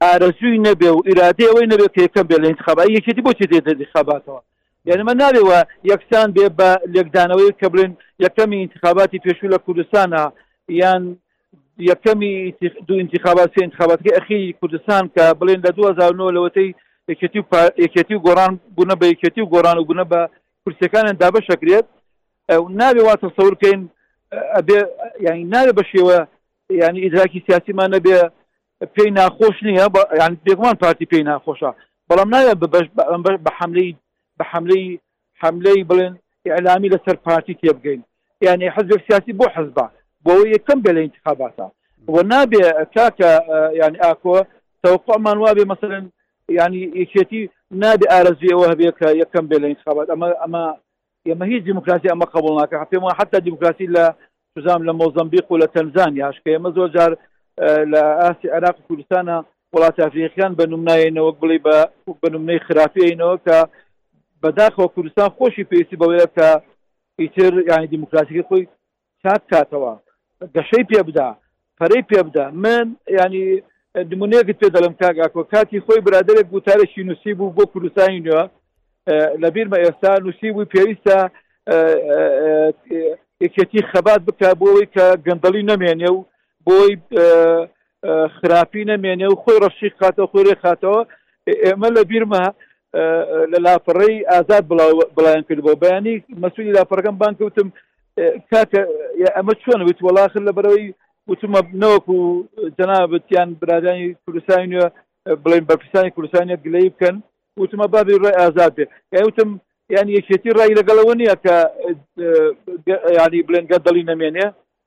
ئارەزووی نەبێ و ئیرادەیەوەی نەبێت یەکەم بێ لە انتخابات یەکێتی بۆ تێ دێت انتخاباتەوە یانی ئەمە نابێ وە یەکسان بێ بە لێکدانەوەیەک کە بڵێن یەکەمی ئینتخاباتی پێشوو لە کوردستانە یان یەکەمی دوو ئینتخابات سێ ئینتخاباتەکەی ئەخیری کوردستان کە بڵێن لە 2009 لەوەتەی یەکێتی و یەکێتی و گۆڕان بوونە بە یەکێتی و گۆڕان و بوونە بە کورسەکانیان دابەشەکرێت نابێ وا تەسەور بکەین ئەبێ ینی نابێ بە شێوە ینی ئیدراکی سیاسیمان نەبێ پێی ناخۆش نییە بە یان بێگومان پارتی پێی ناخۆشە بەڵام ناوێت بە بەش بە حملەی بە حملەی حملەی بڵێن ئەلامی لەسەر پارتی تێبگەین یعنی حزب سیاسی بۆ حزبە بۆ یەکەم بێ لە انتخاباتە و نابێ کاکە ینی ئاکۆ تەوقعمان وابێ مەسەرن ینی یەکێتی نابێ ئارەزیەوە هەبێت کە یەکەم بێ لە انتخابات ئەمە ئەمە ئێمە هیچ دیموکراسی ئەمە قبوڵ ناکەین، پێم وایە حەتا دیموکراسی لە چزام لە مۆزەمبیق و لە تەنزانیاش کە ئێمە زۆر جار لە ئاستی عێراق و کوردستانە وڵاتە ئەفریقیەکان بە نمونایەنەوە بڵێ بە بە نمونەی خراپیەوە کە بەداخەوە کوردستان خۆشی پێویستی بەوەیە کە ئیتر یعنی دیموکراتیکە خۆی چاک کاتەوە گەشەی پێ بدا پەرەی پێ بدە من ینی نمونەیەکت پێ دەڵم کاگاکۆ کاتی خۆی برادێک گوتارێکی نووسی بوو بۆ کوردستانی نوێ لە بیرمە ئێستا نووسی بووی پێویستە یەکێتی خەبات بکە بۆەوەی کە گەندەڵی نەمێنێ و بۆی خراپی نەمێنێ و خۆی ڕەشی خاتەوە خۆی رێ خاتەوە ئێمە لە بیرمە لە لاپەڕەی ئازاد بڵیان کرد بۆ بەیانی مەسولی لاپەڕەکەم بان کەوتم کاکە ئەمە چۆن وت وەڵاخر لە بەرەوەی وتمە نەوەکو جەنابەتیان برادانی کوردستانی نوێ بڵێن بەرپرسانی کوردستانە گلەی بکەن وتمە بابی ڕای ئازاد بێ یاوتم یان یەکێتی ڕای لەگەڵەوە نییە کە ینی بڵێن گەدەڵی نەمێنێ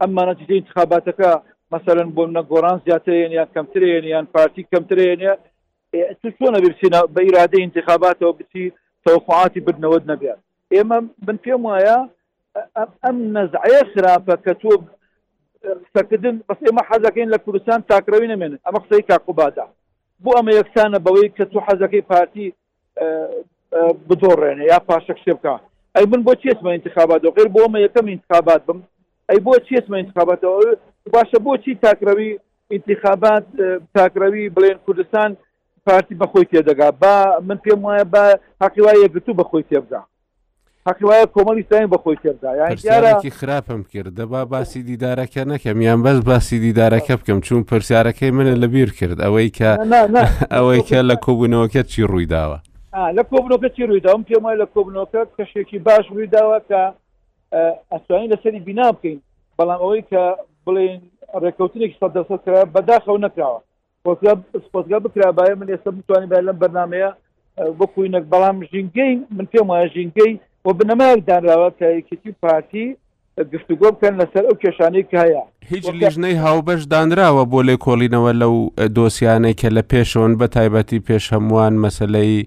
ئەمما نەتیجەی ئینتخاباتەکە مەسەلەن بۆ منە گۆران زیاتر هێن یان کەمتر هێن یان پارتی کەمتر هێنێ تو چۆنە بچینە بە ئیرادەی ئینتخاباتەوە بچی تەوقعاتی بدنەوەت نەبێت ئێمە من پێم وایە ئەم نەزعەیە خراپە کە تۆ قسەکردن بەس ئێمە حەزەکەین لە کوردستان تاکڕەوی نەمێنن ئەمە قسەی کاقوبادا بۆ ئەمە یەکسانە بەوەی کە تو حەزەکەی پارتی بدۆڕێنێ یا پاشە کشێ بکە ئەی من بۆ چێتمە انتخابات و غیر بۆمە یەکەم انتخابات بم ئەی بۆ چێتمە انتخاباتەوە باشە بۆچی تاکرەوی انتخابات تاکرەوی بڵێن کوردستان پارتی بەخۆی تێدەگا با من پێم وایە بە حقی وایە گرتو بەخۆی تێبدا حەقی وایە کۆمەڵی ئیسلامی بە خۆی تێبدا یانی دیارە پرسیارێکی خراپم کرد دەبا باسی دیدارەکە نەکەم یان بەس باسی دیدارەکە بکەم چون پرسیارەکەی منە لە بیر کرد ئەوەی کە نا نا نا ئەوەی کە لە کۆبوونەوەکە چی ڕووی داوە آه، لە کۆبنەوەکە چی ڕووی داوم پێم وایە لە کۆبنەوەکە کەشێکی باش ڕووی داوە کە ئەتوانین لەسەری بینا بکەین بەڵام ئەوەی کە بڵێن ڕێککەوتنێکی سەد دەسەد کرا بەداخەوە نەکراوە خۆزگە خۆزگە بکرابایە من ئێستا بتوانین بای لەم بەرنمەیە بکوینەک بەڵام ژینگەی من پێم وایە ژینگەی و بنەمایەک دانراوە کە یەکێتی پارتی گفتوگۆ بکەن لەسەر ئەو کێشانەی کە هەیە هیچ لیژنەی هاوبەش دانراوە بۆ لێکۆڵینەوە لەو دۆسیانەی کە لە پێشەوەن بە تایبەتی پێش هەمووان مەسلەی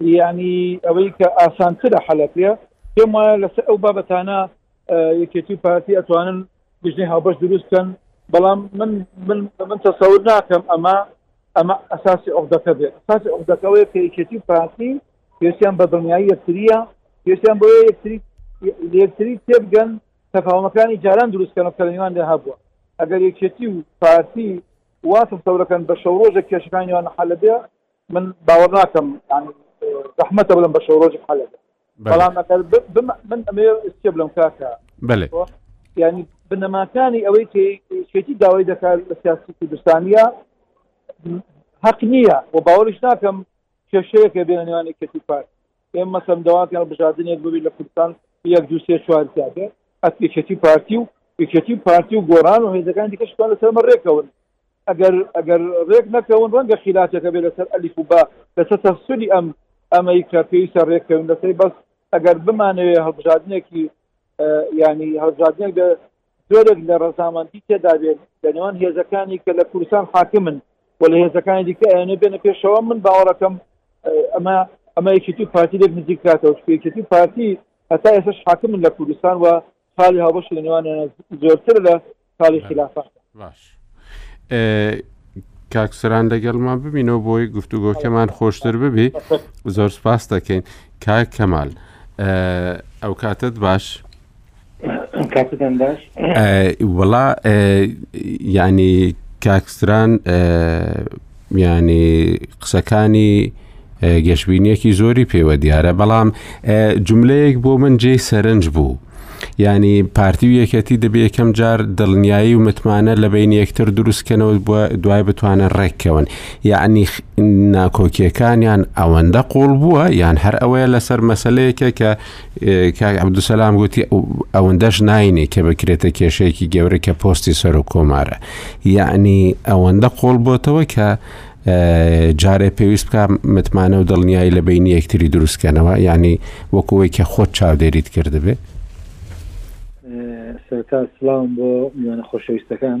یانی ئەوەی کە ئاسانترە حەلەکرێ پێم وایە لەسەر ئەو بابەتانە یەکێتی و پارتی ئەتوانن گژنی هاوبەش دروستکەن بەڵام من من من تەسەور ناکەم ئەمە ئەمە ئەساسی عقدەکە بێت ئەساسی عقدەکەەوەی کە یەکێتی و پارتی پێستیان بە دڵنیایی یەکتریە پێستیان بۆ یەکتری یەکتری تێبگەن تەفاومەکانی جاران دروستکەنە کە لەنیوان لە هەبووە ئەگەر یەکێتی و پارتی واتە تەورەکەن بە شەو ڕۆژە کێشەکانیان حەلەبێ من باوەڕ ناکەم یانی زەحمەتە بڵێم بە شەو ڕۆژی حەلە بەڵام ئەگەر من ئەمێ ئستی بڵم کاکە بەێ ینی بنەماکانی ئەوەی شێتی داوای دەکات لە سیاسی کوردستانیە حەق نییە و باوەڕش ناکەم کێشەیەکە بێنە نێوانی کەتی پار ئێم مەسەم داواکەن بژاردنێک ببی لە کوردستان یەک دو سێ چوار زیادێ ئەتیکێتی پارتی و یەکێتی پارتی و گۆران و هێزەکان دیکەشتوان لەسەرمە ڕێکەون ئەگەر ئەگەر ڕێک نەکەون ڕەنگە خیلاتێکە بێ لەسەر ئەلیف و بە لەسەر تەفسری ئەم ئەمەی کە پێویستە ڕێککەون لەسەری بەس ئەگەر بمانەوێ هەڵبژاردنێکی ینی هەڵبژاردنێک لە زۆرێک لە ڕزامەندی تێدابێت لە نێوان هێزەکانی کە لە کوردستان حاکمن و لە هێزەکانی دیکە ئەیانە بێنە پێشەوە من باوەڕەکەم ئەمە ئەمە یەکێتی پارتی لێک نزیک کاتەوە شپێکێتی پارتی هەتا ئێسش حاکمن لە کوردستان و خالی هاوبەش لە نێوان زۆرتر لە خالی خلافە باش کاکسران لەگەڵمان ببینەوە بۆی گفتوگۆکەمان خۆشتر ببی زۆر سپاس دەکەین کاک کەمال ئەو کاتت باش کاتتان باش وڵا ینی کاکسران یانی قسەکانی گەشبینیەکی زۆری پێوە دیارە بەڵام جملەیەک بۆ من جێی سەرنج بوو. ینی پارتی و یەکەتی دەبێ یەکەم جار دڵنیایی و متمانە لە بین یەکتر دروستکەنەوە دوای بتوانن ڕێککەون یعنی ناکۆکیەکانیان ئەوەندە قوڵ بووە یان هەر ئەوەیە لەسەر مەسلەیەکە کە کاک عبدسلام گوتی ئەوەندەش ناینێ کە بکرێتە کێشەیەکی گەورە کە پۆستی سەر و کۆمارە یعنی ئەوەندە قۆڵ بۆتەوە کە جارێ پێویست بکە متمانە و دڵنیایی لە بینی یەکتری دروستکەنەوە ینی وەکوەی کە خۆت چاودێریت کردبێ سەرتا سلااوم بۆ میوانە خۆشەویستەکان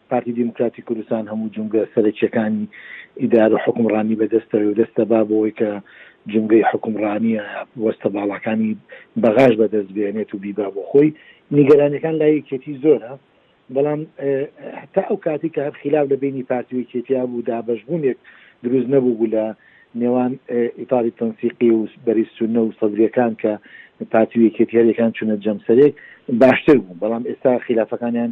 پارتی دیموکراتی کوردستان هەموو جومگە سەرەکییەکانی ئیدارە و حوکمڕانی بە دەستە و دەستە با بەوەی کە جومگەی حوکمڕانی یا پۆستە باڵاکانی بەغاش بە دەست بێنێت و بیبا بۆ خۆی. نیگەرانییەکان لای یەکێتی زۆرە، بەڵام تا ئەو کاتەی کە هەر خیلاف لە بەینی پارتی و یەکێتی هەبوو، دابەشبوونێک دروست نەبووبوو لە نێوان ئیتاری تەنسیقی و بەرەی سوننە و سەدرییەکان کە پارتی و یەکێتی هەر یەکەیان چوونە جەمسەرێک باشتر بوو، بەڵام ئێستا خیلافەکانیان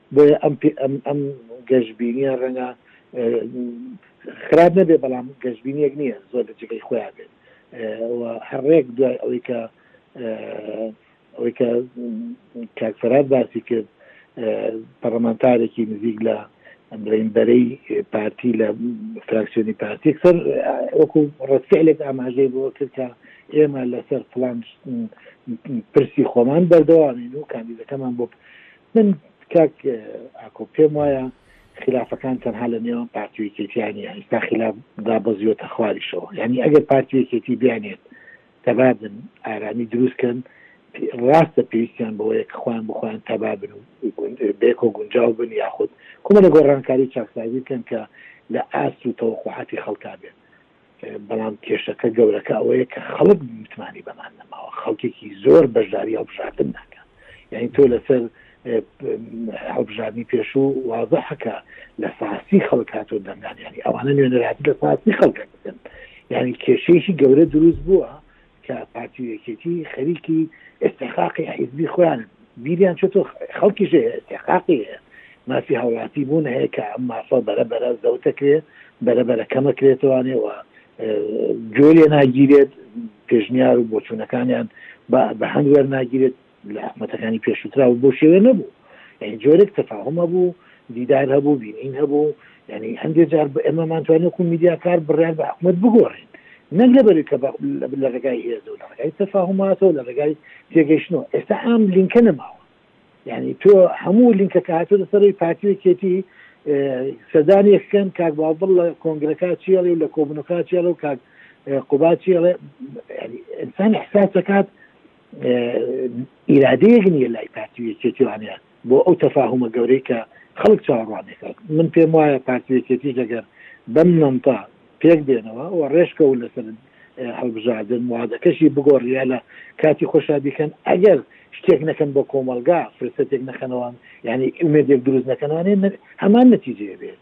بۆیە ئەم پێ ئەم ئەم گەشبینیە ڕەنگە خراپ نەبێت بەڵام گەشبینیەک نییە زۆر لە جێگەی خۆیان بێت و هەر ڕێک دوای ئەوەی کە ئەوەی کە کاک فەرهاد باسی کرد پەڕلەمانتارێکی نزیک لە بڵێن بەرەی پارتی لە فراکسیۆنی پارتی سەر وەکو ڕەتفعلێک ئاماژەی بۆ کرد کە ئێمە لەسەر فلان پرسی خۆمان بەردەوامین و کاندیدەکەمان بۆ من کاک ئاکۆ پێم وایە خیلافەکان تەنها لە نێوان پارتی و یەکێتیا نیە ئیستا خیلاف دابەزیۆتە خواریشەوە یانی ئەگەر پارتی و یەکێتی بیانێت تەبابن ئارامی دروست کەن ڕاستە پێویستیان بەوەیە کە خۆیان بخۆیان تەبابن و بێکۆ گونجاو بن یاخود کومە لە گۆڕانکاری چاکسازی بکەن کە لە ئاست و تەوەقعاتی خەڵکا بێت بەڵام کێشەکە گەورەکە ئەوەیە کە خەڵک متمانی بەمان نەماوە خەڵکێکی زۆر بەشداری هەڵبژاردن ناکە یعنی تۆ لەسەر هەڵبژاردننی پێشوو وازەحەکە لە ساسی خەڵک هاتۆ دەنگانیانی ئەوانە نوێنەرات لە ساسی خەڵکە بکەن یعنی کێشەیەکی گەورە دروست بووە کە پارتی و یەکێتی خەریکی ئێستحقاقی حیزبی خۆیانن بیریان چۆتۆ خەڵکیش هەیە ئێستحقاقی هەیە مافی هاوڵاتی بوون هەیە کە ئەم مافە بەرە بەرە زەوتەکرێ بەرە بەرە کەمەکرێتوانێەوە گوێ لێ ناگیرێت پێشنیار و بۆچوونەکانیان بە هەند وەرناگیرێت لە حکومەتەکانی پێشووترا بەو شێوەیە نەبوو، یانی جۆرێک تەفاهوم هەبوو، دیدار هەبوو، بینین هەبوو، یانی هەندێک جار ئێمەمان توانی وەکوو میدیاکار بڕیار بە حکومەت بگۆڕین، نەک لەبەرئەوەی کە لە ڕێگای هێزەوە، لە ڕێگای تەفاهوماتەوە، لە ڕێگای تێگەیشتنەوە. ئێستا ئەم لینکە نەماوە، یانی تۆ هەموو لینکەکە هاتووەتە سەر ئەوەی پارتی و یەکێتی سەردانییەک بکەن، کاک باڤڵ لە کۆنگرەکە چی ئەڵێ و لە کۆبوونەوەکە چی ئەڵێ و کاک قوباد چی ئەڵێ، یانی ئینسان ئیحساس دەکات، ئیرادەیەک نیە لای پارتی و یەکێتی وانە بۆ ئەو تەفاهومە گەورەی کە خەڵک چاوەڕوان دەکات من پێم وایە پارتی و یەکێتیش دەگەر بەم نەمتە پێک بێنەوە و ڕێشکەون لەسەر هەڵبژاردن وادەکەشی بگۆڕیە لە کاتی خۆشا بیکەن ئەگەر شتێک نەکەن بۆ کۆمەلگا فرسەتێک نەخەنەوەن ینی ئومێدێک دروست نەکەنانێ هەمان نەتیجەیە بێت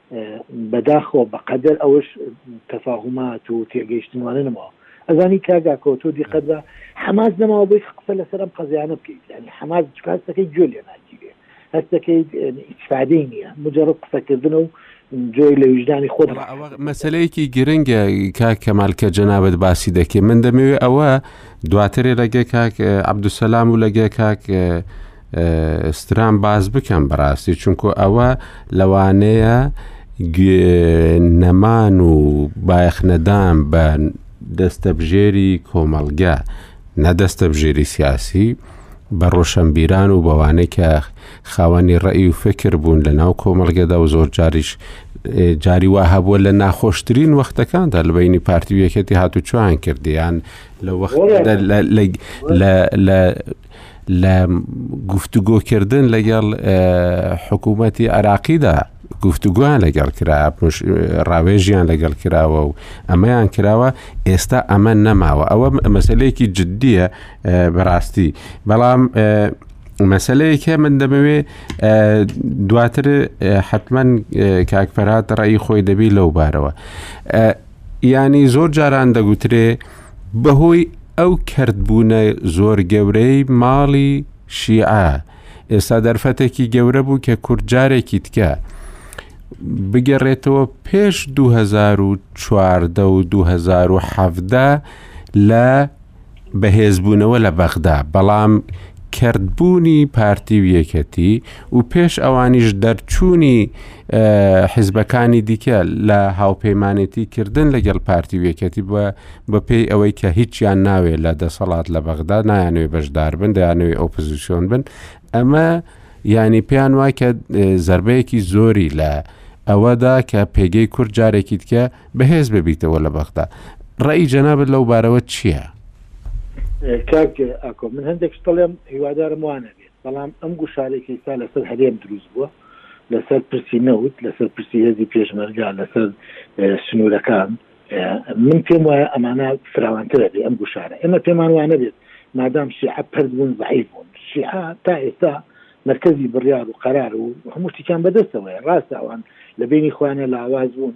بەداخەوە بەقەدەر ئەوەش تەفاهومات و تێگەیشتن وانە نەماوە ئەزانی کاک ئاکۆ تۆ دیقەت بە حەماس نەماوە بۆی کە قسە لەسەر ئەم قەزیانە بکەیت یانی حەماس چونکە هەستەکەی گوێ لێ ناگیرێ هەستەکەی ئیسفادەی نییە مجەڕد قسەکردنە و گوێی لە ویژدانی خۆت وەڵا ئەوە مەسەلەیەکی گرنگە کاک کەمال کە جەنابت باسی دەکەی من دەمەوێ ئەوە دواترێ لەگە کاک عەبدولسەلام و لەگە کاک ستران باس بکەم بەڕاستی چونکۆ ئەوە لەوانەیە نەمان و بایەخ نەدان بە دەستەبژێری کۆمەلگا نەدەستە بژێری سیاسی بە ڕۆشنبیران و بەوانەی کە خاوەنی ڕێی و فکر بوون لە ناو کۆمەلگەدا و زۆر جاریش جاری وا هەبووە لە ناخۆشترین وەختەکاندا لە بینی پارتی وەکێتی هاتوچوان کردیان لە وەخت لە لە گفتوگۆکردن لەگەڵ حکوومەتی عراقیدا گفتوگویان لەگەڵ کرا ڕاوێژیان لەگەڵ کراوە و ئەمەیان کراوە ئێستا ئەمە نەماوە ئەوە مەسلەیەکی جددیە بەڕاستی بەڵام مەسلەیەکە من دەمەوێ دواتر حتمما کاکپەرات ڕێی خۆی دەبی لەو بارەوە یانی زۆر جاران دەگوترێ بەهۆی ئەو کەرتبوونە زۆر گەورەی ماڵی شیعە ئێستا دەرفەتێکی گەورە بوو کە کورد جارێکی تکە بگەڕێتەوە پێش 2014 و 2017 لە بەهێزبوونەوە لە بەغدا، بەڵام کەرتبوونی پارتی و یەکێتی و پێش ئەوانیش دەرچوونی حیزبەکانی دیکە لە هاوپەیمانێتی کردن لەگەڵ پارتی و یەکێتی بە بەپێی ئەوەی کە هیچیان ناوێت لە دەسەڵات لە بەغدا نایانوێ بەشدار بن دەیانوێ ئۆپزیسیۆن بن ئەمە ینی پێیان وای کە زربەیەکی زۆری لە ئەوەدا کە پێگەی کورد جارێکی دیکە بەهێز ببیتەوە لە بەغدا ڕێی جەنابەت لەو بارەوە چییە؟ کاک ئاکۆ من هەندێک شتڵێم هیوادارم وانە بێت بەڵام ئەم گوشارێکی سا لەسەر هەرێم دروست بووە لەسەر پرسی نەوت لەسەر پرسی هێزی پێشمەرگا لەسەر سنوورەکان من پێم وایە ئەمانە فراوانترە بێ ئەم گوشارە ئێمە پێمان وانە بێت مادام شیعە پرد بوون زعیف بوون شیعە تا ئێستا مرکزی بڕیار و قەرار و هەموو شتیان بەدەستەوەی ڕاستە ئەوان لە بینی خوانە لاواز بوون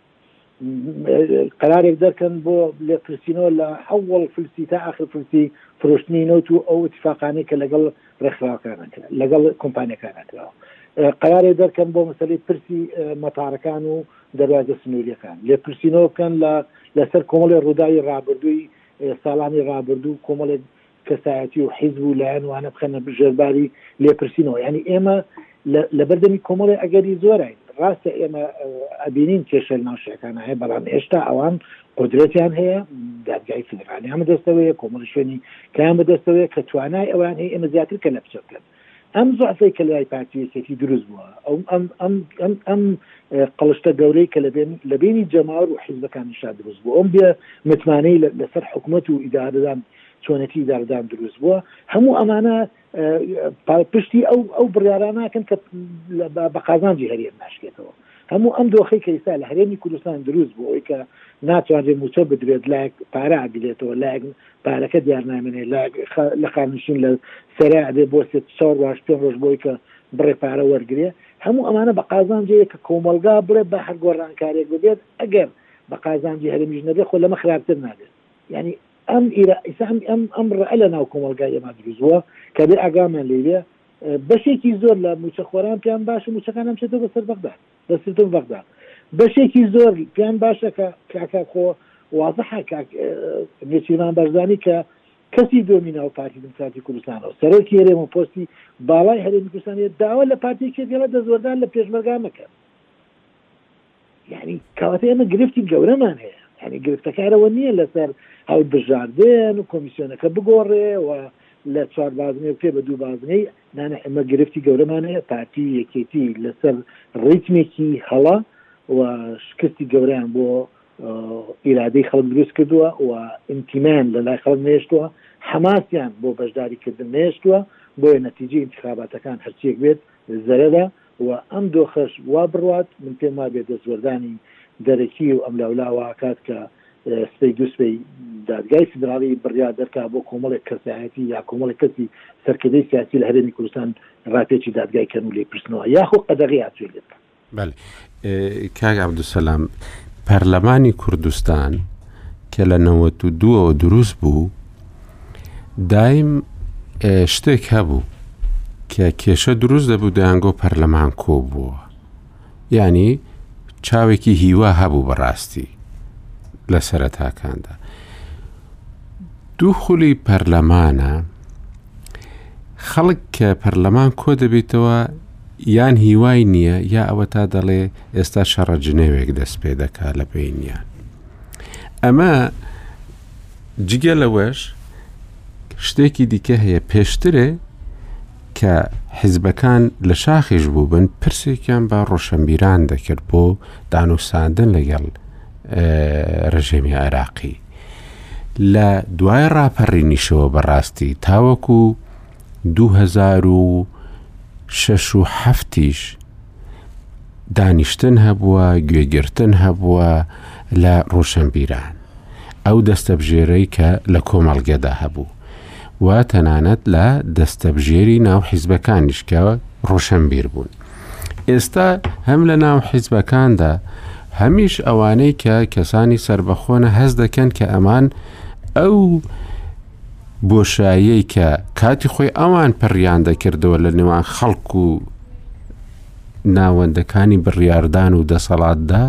قەرارێک دەرکەن بۆ لێپرسینەوە لە ئەوەڵ فلسی تا ئاخر فلسی فرۆشتنی نەوت و ئەو اتفاقانی کە لەگەڵ ڕێکخراوەکانە کرا لەگەڵ کۆمپانیەکانە کراوە قەرارێک دەرکەن بۆ مەسەری پرسی مەتارەکان و دەروازە سنووریەکان لێپرسینەوە بکەن لە لەسەر کۆمەڵی ڕووداوی ڕابردووی ساڵانی ڕابردوو کۆمەڵێک کەسایەتی و حیزب و لایەن وانە بخەنە ژێر باری لێپرسینەوە یانی ئێمە لە بەردەمی کۆمەڵی ئەگەری زۆرین ڕاستە ئێمە ئەبینین کێشە ناوشەکان هەیە بەڵام هێشتا ئەوان قدرەتیان هەیە دادگای فدرالیان بەدەستەوەیە کۆمەڵی شوێنی کەیان بەدەستەوەیە کە توانای ئەوان هەیە ئێمە زیاتر کە لە بچەکەن ئەم زەعفەی کە لای پارتی و یەکێتی دروست بووە، ئەو ئەم ئەم ئەم ئەم قڵشتە گەورەی کە لەبێن لەبینی جەماوەر و حیزبەکانیشا دروست بووە، ئەم بێ متمانەی لە لەسەر حکومەت و ئیدارەدان چۆنێتی ئیدارەدان دروست بووە، هەموو ئەمانە پاڵپشتی ئەو ئەو بڕیارانە ناکەن کە بە قازانجی هەرێم ناشکێتەوە. هەموو ئەم دۆخەی کە ئیستا لە هەرێمی کوردستان دروست بوو ئەوەی کە ناتوانرێت موچە بدرێت لایەک پارە ئەدرێتەوە لایەک پارەکە دیار نامێنێت لایەک خە لە خانوشین لە سەرێ ئەبێ بۆ سێ چاور واش پێ ڕۆژ بۆی کە بڕێ پارە وەرگرێ هەموو ئەمانە بە قازانجی یە کە کۆمەڵگا بڵێ با هەر گۆڕانکارێک ببێت ئەگەر بە قازانجی هەرێمیش نەبێ خۆ لەمە خراپتر نابێت یانی ئەم ئیرا ئیسا ئەم ئەم ئەم ڕئە لە ناو کۆمەڵگای ئێما دروست بووە کە بێ ئاگامان لێی بێ بەشێکی زۆر لە مووچەخۆران پێیان باشە مووچەکانیان بچێتەوە بەسەر بەغدا، بەسرتم بەغدا. بەشێکی زۆر پێیان باشە کە کاکە خۆ وازحە کاک نێچیرڤان بارزانی کە کەسی دووەمی ناو پارتی دیموکراتی کوردستانە و سەرۆکی هەرێم و پۆستی باڵای هەرێمی کوردستانە، داوا لە پارتیی کێ دەکەن دەستوەردان لە پێشمەرگا مەکەن. یعنی کەواتە ئێمە گرفتی گەورەمان هەیە یعنی گرفتەکارەوە نییە لەسەر هەڵبژاردن و کۆمیسیۆنەکە بگۆڕێ و لە چوار بازنێ بکرێ بە دوو بازنەی نانە ئێمە گرفتی گەورەمان هەیە پارتی یەکێتی لەسەر ڕیتمێکی هەڵە و شکستی گەوریان بۆ ئیرادەی خەڵک دروست کردووە و ئینتیمان لە لای خەڵک نێشتووە حەماسیان بۆ بەشداری کردن نێشتووە بۆیە نەتیجی انتخاباتەکان هەرچیەک بێت زەرەرە و ئەم دۆخەش وا بڕوات من پێم وابێ دەستوەردانی دەرەکی و ئەملاولا وا ئەکات کە سبەی دوو سبەی دادگای فیدراڵی بڕیار دەرکات بۆ کۆمەڵێک کەسایەتی یا کۆمەڵێک کەسی سەرکردەی سیاسی لە هەرێمی کوردستان راپێچی دادگای کەن و لێی پرسنەوە یاخۆ قەدەغەی هاتوویە لێ بکەن. بەلی کاک عبدالسلام پەرلەمانی کوردستان کە لە نەوەت و دووەوە دروست بوو، دایم شتێک هەبوو کە کێشە دروست دەبوو دەیانگۆ پەرلەمان کۆ بووە ینی چاوێکی هیوا هەبوو بەڕاستی لە سەرەتاکاندا دوو خولی پەرلەمانە خەڵک کە پەرلەمان کۆ دەبیتەوە یان هیوای نییە یا ئەوە تا دەڵێ ئێستا شەڕە جنێوێک دەست پێ دەکات لە بینیان ئەمە جگە لەوەش شتێکی دیکە هەیە پێشترێ کە حیزبەکان لە شاخیش بووبن پرسێکیان بە ڕۆشنبیران دەکرد بۆ دانوساندن لەگەڵ ڕژێمی عێراقی لە دوای ڕاپەڕینیشەوە بەڕاستی تاوەکو 2006 و هەفتیش دانیشتن هەبووە، گوێگرتن هەبووە لە ڕۆشەنبیران، ئەو دەستەبژێرەی کە لە کۆمەڵگەدا هەبوو و تەنانەت لە دەستەبژێری ناو حیزبەکانیش کە ڕۆشەنبیر بوون. ئێستا هەم لە ناو حیزبەکاندا هەمیش ئەوانەی کە کەسانی سربەخۆنە هەست دەکەن کە ئەمان ئەو بۆشایەی کە کاتی خۆی ئەوان پڕیان دەکردەوە لە نێوان خەڵک و ناوەندەکانی بڕیاردان و دەسەڵاتدا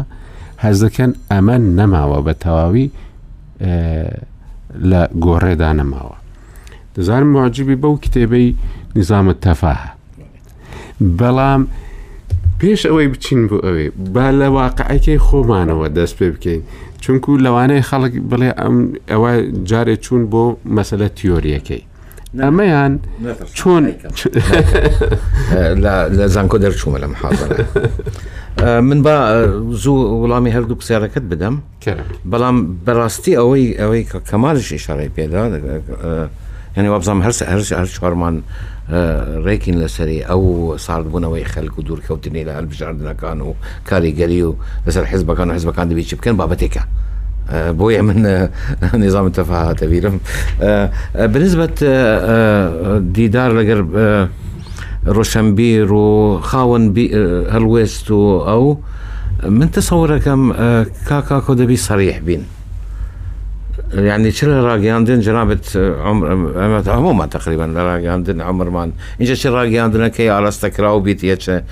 هەز دەکەن ئەمە نەماوە بە تەواوی لە گۆڕێدا نەماوە دەزان مواجبی بەو کتێبەی نظامە تەفاهە بەڵام پێش ئەوەی بچین بۆ ئەوێ با لە واقعەکەی خۆمانەوە دەست پێ بکەین چونکو لەوانەیە خەڵک بڵێ ئەم ئەوە جارێ چوون بۆ مەسلە تیۆریەکەی نامەیان چۆن لە زانکۆ دەرچوومە لەم حاضر من با زوو وڵامی هەردوو پرسیارەکەت بدەم بەڵام بەڕاستی ئەوەی ئەوەی کەمالش ئشارەی پێدا هەنێ وابزانام هەر هەرش هەر چوارمان ڕێکین لەسەری ئەو ساردبوونەوەی خەلک و دوورکەوتنی لە هەلبژاردنەکان و کاریگەری و لەسەر حزبەکان و حزبەکان دەبێت چی بکەن بابەتێکە بۆیە من نیزام تەفا هاتە بیرم بنسبەت دیدار لەگەر ڕۆشنبیر و خاوەن هەڵوێست و ئەو من تەسەوەرەکەم کاکاکۆ دەبی سەریح بین یعنی چ لە ڕاگەاندن جنابەت ئەمە هەمومان تقریبان لە ڕاگەاندن ئەمرمان اینجا چ ڕاگەاندنەکەی ئاراستە کراو بیت یە چ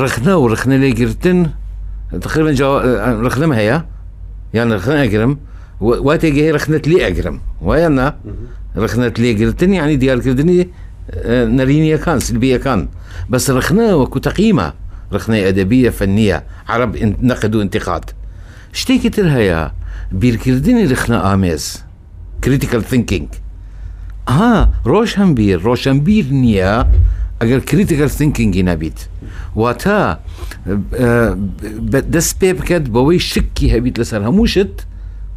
ڕخنە و ڕخنە لێگرتن تقریبا ڕخنەم هەیە یان ڕخنە ئەگرم وا تێگەی ڕخنت لێ ئەگرم وایە نا ڕخنت لێگرتن ینی دیارکردنی نەرینیەکان سلبیەکان بەس ڕخنە وەکو تەقیمە ڕخنەی ئەدەبیە فەنیە عرب نەقد و انتقاد شتێکی تر هەیە بیرکردنی ڕخنە ئامێز Critical Thinking ها ڕۆشنبیر ڕۆشنبیر نییە ئەگەر کریتیکەل سنکینگی نەبیت واتە دەست پێ بکەت بەوەی شکی هەبیت لەسەر هەموو شت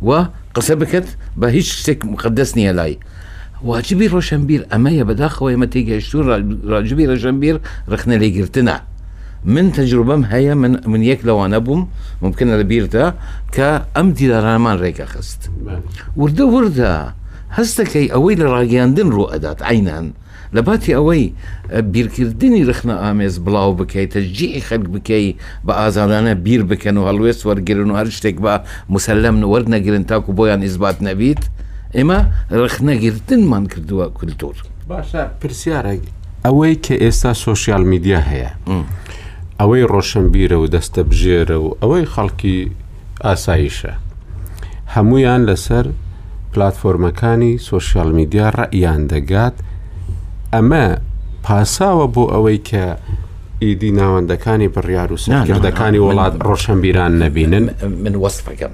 و قسە بکەت بە هیچ شتێک مقدەست نییە لای واجبی ڕۆشنبیر ئەمەیە بەداخەوەی مەتیگەشتور ڕاجبی ڕژەنبیر ڕخنە لێگرتنە من تەجروبەم هەیە من من یەک لەوانە بووم ممکنە لە بیرتە کە ئەم دیدارانمان ڕێکە خست وردە وردە هەستەکەی ئەوەی لە ڕاگەاندن ڕوو ئەدات ئاینان لە باتی ئەوەی بیرکردنی رخنە ئامێز بڵاو بکەیت تەجیعی خەک بکەی بە ئازادانە بیر بکەن و هەڵوێست وەرگن و هەر شتێک بە مسللم وەرد نەگرن تاکو بۆیان ئیزبات نەبیت ئێمە رخنەگرتنمان کردووە کولتور باشە پرسیارە ئەوەی کە ئێستا سوۆسیال میدیا هەیە ئەوەی ڕۆشنبیرە و دەستە بژێرە و ئەوەی خەڵکی ئاساییشە هەمویان لەسەر پلتفۆرمەکانی سوۆسیال میدیا ڕئیان دەگات ئەمە پاساوە بۆ ئەوەی کە ئیدی ناوەندەکانی بڕیار و سناکردەکانی وڵات ڕۆشنبیران نەبینن من وەسفەکەم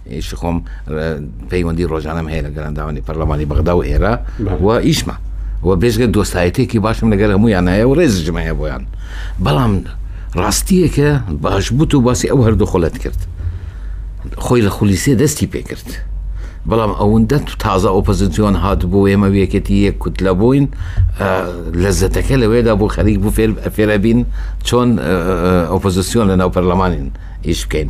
ئیشی خۆم پەیوەندی ڕۆژانم هەیە لە گەرانداوانی پەرلەمانی بەغدا و ئێرە و ئیشمە و بێژگە دۆستایەتێکی باشم لەگەر هەمویان هەیە و ڕێزشم هەیە بۆیان بەڵام ڕاستیەکە باش بوت و باسی ئەو هەردوو خۆلت کرد خۆی لە خولیسێ دەستی پێکرد بەڵام ئەوەندە تو تازە ئۆپەزیسیۆن هات بۆ ئێمە وێکێتی یەک کوت لە بووین لەزەتەکە لەوێدا بۆ خەریک بوو فێرەبین چۆن ئۆپۆزیسیۆن لە ناو پەرلەمانین ئیش بکەین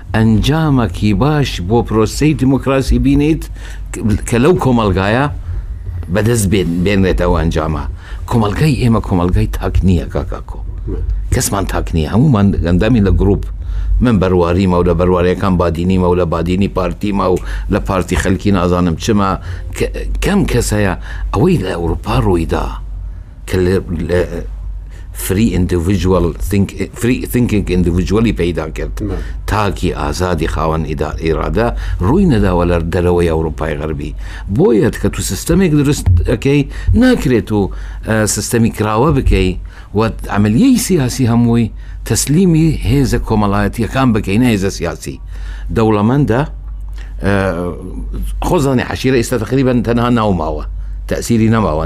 ئەنجامەکی باش بۆ پرۆسەی دیموکراسی بینیت کە لەو کۆمەلگایە بەدەست بێنرێت ئەو ئەنجامە کۆمەلگای ئێمە کۆمەلگای تاک نییە کاکاکۆ کەسمان تاک نییە هەمومان گەندامی لە گروپ من بەرواریمە و لە بەروارەکان بادینیمە و لە بادینی پارتیمە و لە پارتی خەلکی نازانم چما کەم کەس هەیە ئەوەی لە ئەوروپا ڕوویدا فری ئیندیڤیژوەڵ ثینک فری ثینکینگ ئیندیڤیژوەلی پەیدا کرد تاکی ئازادی خاوەن ئیرادە ڕووی نەداوە لەر دەرەوەی ئەوروپای غەربی بۆیەت کە تو سیستەمێک دروست ئەەکەی ناکرێت و سیستەمی کراوە بکەی وە ئەمەلیەی سیاسی هەمووی تەسلیمی هێزە کۆمەڵایەتیەکان بکەی نەهێزە سیاسی دەوڵەمەندە خۆزانانی عشیرە ئێستا تقریبان تەنها ناوماوە تەسیری نەماوەە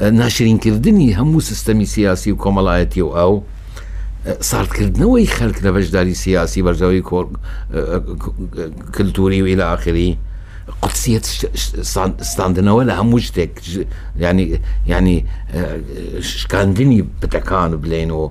ناشرینکردنی هەموو سیستەمی سیاسی و کۆمەڵایەتی و ئاو ساردکردنەوەی خەلک لە بەشداری سیاسی بەرزەوەی کلتوری و ئیلە ئاخری قودسیت ستاندنەوە لە هەموو شتێک ینی شکاندنی بتەکان و بلێن و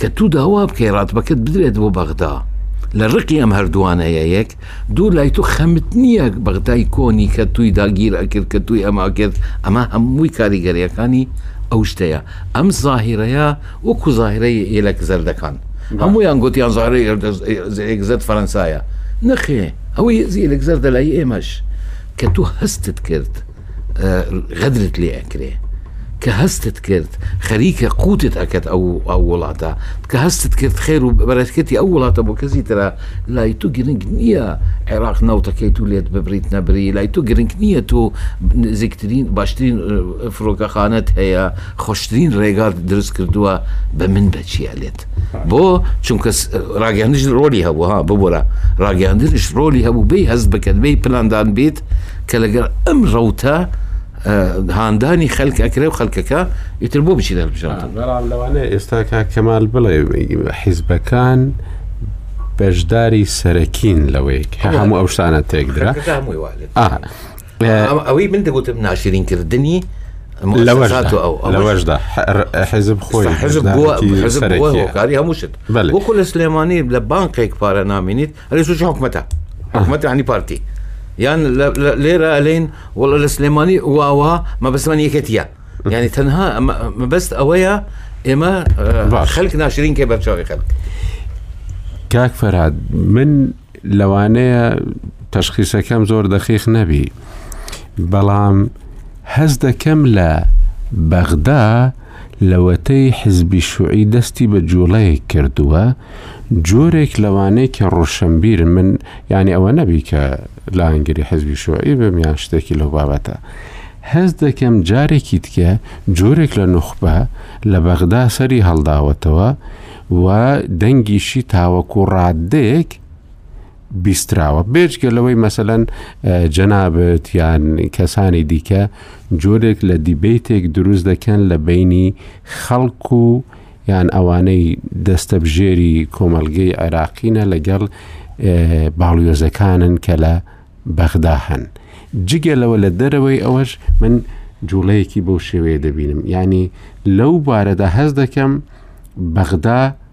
کە تو داوا بکەی راتبەکەت بدرێت بۆ بەغدا لە رقی ئەم هەردوانەیە یەک دو لای تو خەمت نیە بەغدای کۆنی کە توی داگیر ئەکرد کە توی ئەمە ئەکرد ئەمە هەموی کاریگەریەکانی ئەو شتەیە ئەم زاهیرەیە وەکو زاهیرەی هێلەک زەردەکان هەمویان گۆتیان زاهرەی هێلەک زەرد فەرەنسایە نەخێ ئەوەی هێزی هێلەک زەردە لای ئێمەش کە تو هەستت کرد غەدرت لێ ئەکرێ کە هەستت کرد خەریکە قوتت ئەکەت ئەو ئەو وڵاتە کە هەستت کرد خێر و بەرەکەتی ئەو وڵاتە بۆ کەسی تررا لای تو گرنگ نییە عێراق ناوتەکەی تو لێت ببریت نەبری لای تو گرنگ نییە تۆ نزیکترین باشترین فرۆکەخانت هەیە خۆشترین ڕێگات دروست کردووە بە من بەچیە لێت بۆ چونکە ڕاگەاندش ڕۆلی هەبووها ببوورە ڕاگەاندنش ڕۆلی هەبوو بی هەست بکەن بی پلاندان بیت کە لەگەڵ ئەم ڕوتە هاندانی خەلک ئەکرێ و خەلکەکە ئیتر بۆ بچی دەربژان بەڵام لەوانەیە ئێستا کا کەمال بڵێ حیزبەکان بەشداری سەرەکین لەوەیەک هەموو ئەو شتانە تێکدرا ئەوەی من دەگوتم ناشرین کردنی لەوەشدا حزب خۆی حزب هەموو شت وەکو لە سلێمانی لە بانقێک پارە نامینیت ئەلێ سوچی حکومەتە حکومەت عنی پارتی یان لێرە ئەلین وڵ لە سلێمانی واوە مەبەستمان یەکەتە ینی تەنها مەبەست ئەوەیە ئێمە خەلک ناشرین کە بەرچاوی خەلک کاک فەراد من لەوانەیە تەشخیسەکەم زۆر دەخیخ نەبی بەڵام هەز دەکەم لە بەغدا لەوەتەی حیزبی شوعی دەستی بە جوڵەیەک کردووە جۆرێک لەوانەی کە ڕۆشەنبیرن من یانی ئەوە نەبی کە لایەنگری حیزبی شوعی بم یان شتێکی لەو بابەتە هەست دەکەم جارێکی دیکە جۆرێک لە نوخبە لە بەغدا سەری هەڵداوەتەوە و دەنگیشی تاوەکو ڕاددەیەک بیستراوە بێجگە لەوەی مەسەلەن جەنابت یان کەسانی دیکە جۆرێک لە دیبیتێک دروست دەکەن لە بینی خەڵک و یان ئەوانەی دەستەبژێری کۆمەلگەی عێراقینە لەگەڵ باڵیۆزەکانن کە لە بەغدا هەن جگە لەوە لە دەرەوەی ئەوەش من جوڵەیەکی بۆ شێوەیە دەبینم ینی لەو بارەدا هەز دەکەم بەغدا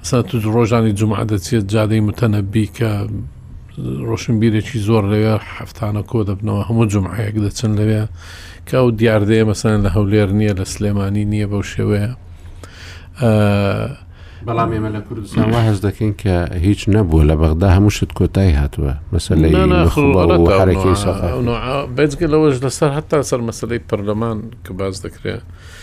مەسەلەن توش ڕۆژانی جومعە دەچێت جادەی متەنەبی کە ڕۆشنبیرێکی زۆر لەوێ هەفتانە کۆ دەبنەوە هەموو جمعەیەک دەچن لەوێ کە ئەو دیاردەیە مەسەن لە هەولێر نییە لە سلێمانی نییە بەو شێوەیە بەڵام ئێمە لە کوردستان وا هەز دەکەین کە هیچ نەبووە لە بەغدا هەموو شت کۆتایی هاتووە مەسلەیەکی بەجگە لەوەش لەسەر هەتا سەر مەسلەی پەرلەمان کە باز دەکرێت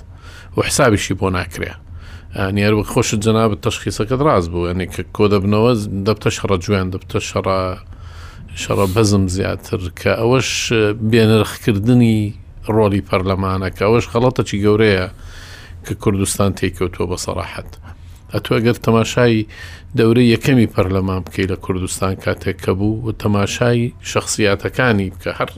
ناکرێت و حسابیشی بۆ ناکرێ نیاربک خۆشت جەنابەت تەشخیسەکەت ڕاست بوو ئەنێ کە کۆ دەبنەوە دەبتە شەڕە جوێن دەبتە شەڕە شەڕە بەزم زیاتر کە ئەوەش بێنرخکردنی ڕۆلی پەرلەمانەکە ئەوەش خەڵەتەکی گەورەیە کە کوردستان تێکەوتووە بە سەراحەت ئەتو ئەگەر تەماشای دەورە یەکەمی پەرلەمان بکەی لە کوردستان کاتێک کە بوو و تەماشای شخصیاتەکانی بکە هەر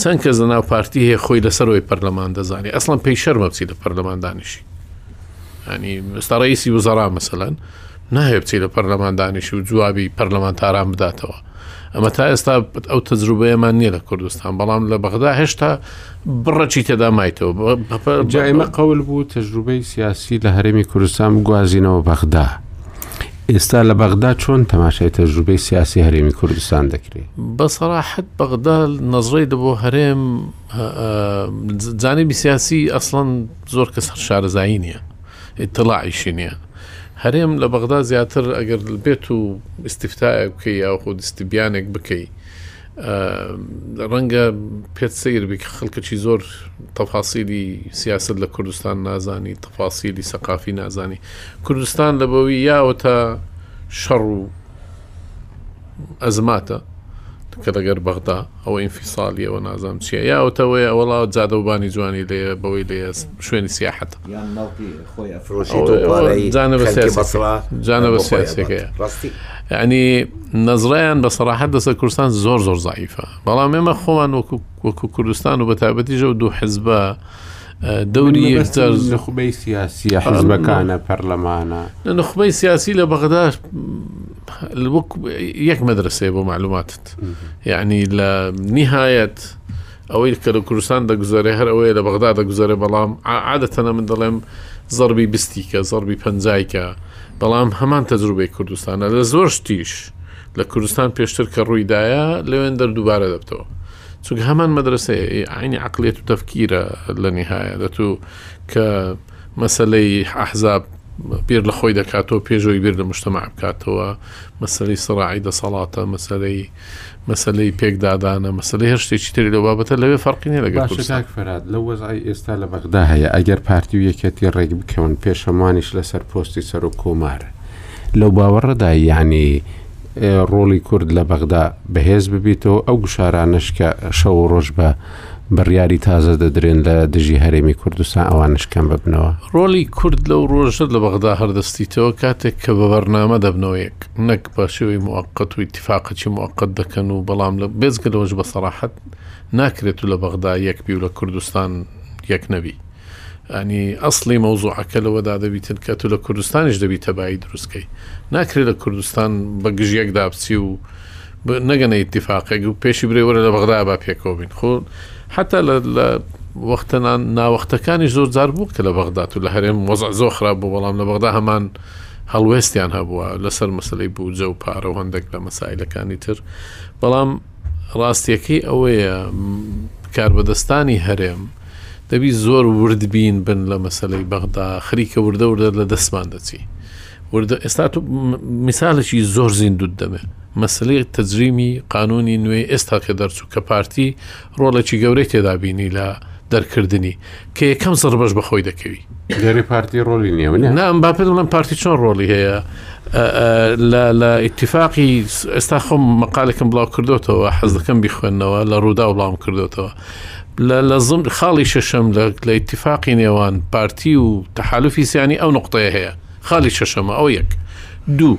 چەند کەس لەناو پارتی هەیە خۆی لەسەر ئەوی پەرلەمان دەزانێت ئەسڵم پێی شەرمە بچی لە پەرلەمان دانیشی ینی ئستا ڕیسی وزەڕا مەسەەن ناهێ بچی لە پەرلەمان دانیش و جوابی پەرلەمانتاران بداتەوە ئەمە تا ئێستا ئەو تەجروبەیەمان نییە لە کوردستان بەڵام لە بەغدا هێشتا بڕەچی تێدا مایتەوە جایمە قەول بوو تەجروبەی سیاسی لە هەرێمی کوردستان گوازینەوە بەغدا. ئێستا لە بەغدا چۆن تەماشای تەجروبەی سیاسی هەرێمی کوردستان دەکرێ؟ بە سەراحەت بەغدا نەزرەی دە بۆ هەرێم جانبی سیاسی ئەسڵەن زۆر کەس هەر شارەزایی نییە ئیتڵاعیشی نییە هەرێم لە بەغدا زیاتر ئەگەر بێت و ئیسیفتایە بکەی یاخود ستبیانێک بکەی ڕەنگە پێت سیر بی کە خەڵکەکی زۆر تەفاسیلی سیاست لە کوردستان نازانی تەفاسیلی سەقافی نازانی کوردستان لە بەوی یاوە تا شەڕ و ئەزماتە کە لەگەر بەغدا ئەوە ئینفیساالیەوە نازام چیە یاوتەوەی ئەوڵاو جادەوبانی جوانی لێ بەوەی لێ شوێنی سیاحەت خۆی ئەفرۆشی تۆپارەی جانە بە سیاسەکەیە ڕاستی ینی نەزڕیان بە سەراحەت دەسە کوردستان زۆر زۆر زعیفە بەڵام ئێمە خۆمان وەکو کوردستان و بە تابەتیژە و دوو حزبە دەوری یەکجار نخبەی سیاسی حزبەکانە پەرلەمانە نخبەی سیاسی لە بەغدا یەک مەدرسێ بۆ معلوماتت یعنی لە نهایەت ئەوەی کە لە کوردستان دەگوزەرێ هەر ئەوەیە لە بەغدا دەگوزەرێ بەڵام عادەتەن ئەمن دەڵێم زەڕبی بیستی کە زەڕبی پەنجای کە بەڵام هەمان تەجروبەی کوردستانە لە زۆر شتیش لە کوردستان پێشتر کە ڕوویدایە لەوێن دەردووبارە دەبتەوە چونکە هەمان مەدرسێ عینی عقلێت و تەفکیرە لە نهایە دەتو کە مەسلەی ئەحزاب بیر لە خۆی دەکاتەوە پێشەوەی بیر لە مشتمە بکاتەوە مەسلەی سڕاعی دەسەڵاتە مەسلەی مەسەلەی پێکدادانە، مەسەلەی هەر شتێکی تری لەو بابەتە، لەوێ فەرقی نیە لەگەر کوردستان. باشە کاک فەرهاد، لەو وەزعەی ئێستا لە بەغدا هەیە، ئەگەر پارتی و یەکێتی ڕێک بکەون، پێشەمانیش لەسەر پۆستی سەرۆک کۆمار، لەو باوەڕەدای یانی ڕۆڵی کورد لە بەغدا بەهێز ببیتەوە، ئەو گوشارانەش کە شەو و ڕۆژ بە بڕیاری تازە دەدرێن لە دژی هەرێمی کوردستان، ئەوانەش کەم ببنەوە؟ ڕۆڵی کورد لەو ڕۆژە لە بەغدا هەر دەستیتەوە کاتێک کە بە بەرنامە دەبنەوە یەک، نەک بە شێوەی موقت و. فاقەچی موقت دەکەن و بەڵام لە بێجگە لەوەش بە سەراحەت ناکرێت و لە بەغدا یەک بی و لە کوردستان یەک نەبی ئەنی ئەسلی مەوزوعەکە لەوەدا دەبیتن کە تو لە کوردستانیش دەبی تەبایی دروستکەی ناکرێت لە کوردستان بە گژیەک دابچی و نەگەنە ئیتفاقێک و پێشی برێوەرە لە بەغدا با پێکەوە بین خۆ حتا لە وەختەنان ناوەختەکانی زۆر جار بوو کە لە بەغدات و لە هەرێم وەزع زۆخرا بوو بەڵام لە بەغدا هەمان هەڵوێستیان هەبووە لەسەر مەسەلەی بودجە و پارە و هەندێک لە مەسائلەکانی تر، بەڵام ڕاستییەکەی ئەوەیە کاربەدەستانی هەرێم دەبی زۆر وردبین بن لە مەسەلەی بەغدا، خەریکە وردە وردە لە دەستمان دەچی. وردە ئێستا تو میسالێکی زۆر زیندوت دەمێ. مەسلەی تەجریمی قانونی نوێی ئێستا کە دەرچوو کە پارتی ڕۆڵێکی گەورەی تێدابینی لە دەرکردنی کە یەکەم زڕبەش بەخۆی دەکەوی دەێ پارتی ڕۆلی نیە نا ئەم باپێ دڵم پارتی چۆن ڕۆلی هەیە لە ئیتیفاقی ئێستا خۆم مەقالێکم بڵاو کردوتەوە حەزەکەم بیخوێندنەوە لە ڕوودا و بڵام کردوتەوە لە زم خاڵی شەشەم لە لە ئیتیفاقی نێوان پارتی و تەحالفی سیانی ئەو نقطەیە هەیە خاڵی شەشەمە ئەو یەک دوو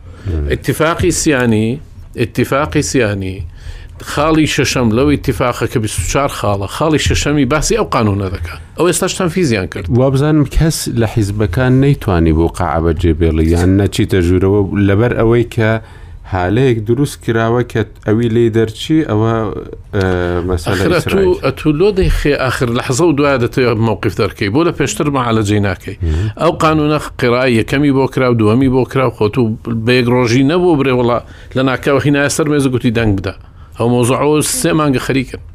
ئیتیفاقی سیانی ئیتیفاقی سیانی خاڵی شەشەم لەو ئیتیفاقە کە 24 خاڵە خاڵی شەشەمی باسی ئەو قانونە دەکات ئەو ئێستاشتان فیزیان کرد وابزانم کەس لە حیزبەکان نەیتوانی بۆ قاعبە جێبێڵی یان نەچیتە ژوورەوە لەبەر ئەوەی کە هالەیەک دروست کراوە کە ئەوی لی دەرچی ئەوە مەسەلە ئەتو لۆ دەیخێ آخر لەحزە و دوای دەتەوە مووقف دەرکەی بۆ لە پێشتر مەعالەجێ ناکەی ئەو قانونە قێرای یەکەمی بۆ کرا و دووەمی بۆ کرا و خۆت و بە یەک ڕۆژی نەبوو برێ وڵا لە ناکەوە هینای سەر مێزە گوتی دەنگ بدە ئەو مۆزەعۆ سێ مانگە خەریکن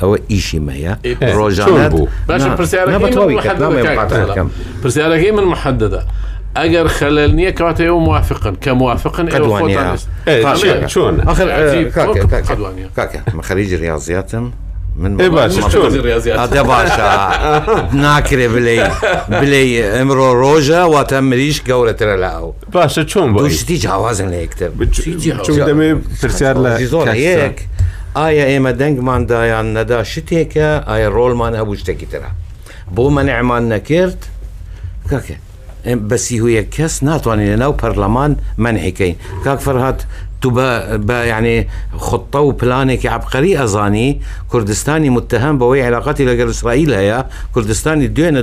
ئەوە ئیشی مەیە ڕۆژانە بوو پرسیارەکەی من محەدەدا ئەگەر خەلل نییە کاتە ئەو موافقن کە موافقن چۆن خەریجی ڕاضیاتم من باشە باشە ناکرێ بلێ بلێ ئەمڕۆ ڕۆژە واتە مریش گەورەترە لە ئەو باشە چۆن بۆ شتی جیاوازن لە یەکتر دەمێ پرسیار لە زۆر یەک ئایا ئێمە دەنگمان دایان نەدا شتێکە ئایا ڕۆلمان هەبوو شتێکی ترە بۆ منعمان نەکرد کاکە بەسی هویە کەس ناتوانین لە ناو پەرلەمان منحیکەین کاک فەرهات تو بە یعنی خطە و پلانێکی عبقەری ئەزانی کوردستانی متهم بەوەی عێراقاتی لەگەر ئیسرائیل هەیە کوردستانی دوێنە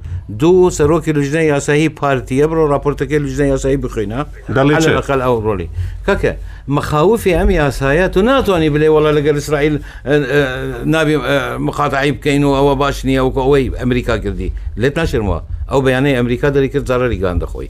دوو سەرۆکی لژنە یاسایی پارتیە بڕۆ راپۆرتەکەی لژنە یاسایی بخوێنە دەڵێقل ئەو ڕۆلی کەکە مەخاوفی ئەم یاسایە تو ناتوانانی بلێ وڵە لەگەر ئیسرائیل نابی مخاتعی بکەین و ئەوە باش نییە وکە ئەوەی ئەمریکا کردی لێت ناشرمەوە ئەو بەیانەی ئەمریکا دەری کرد زارەری گان دەخۆی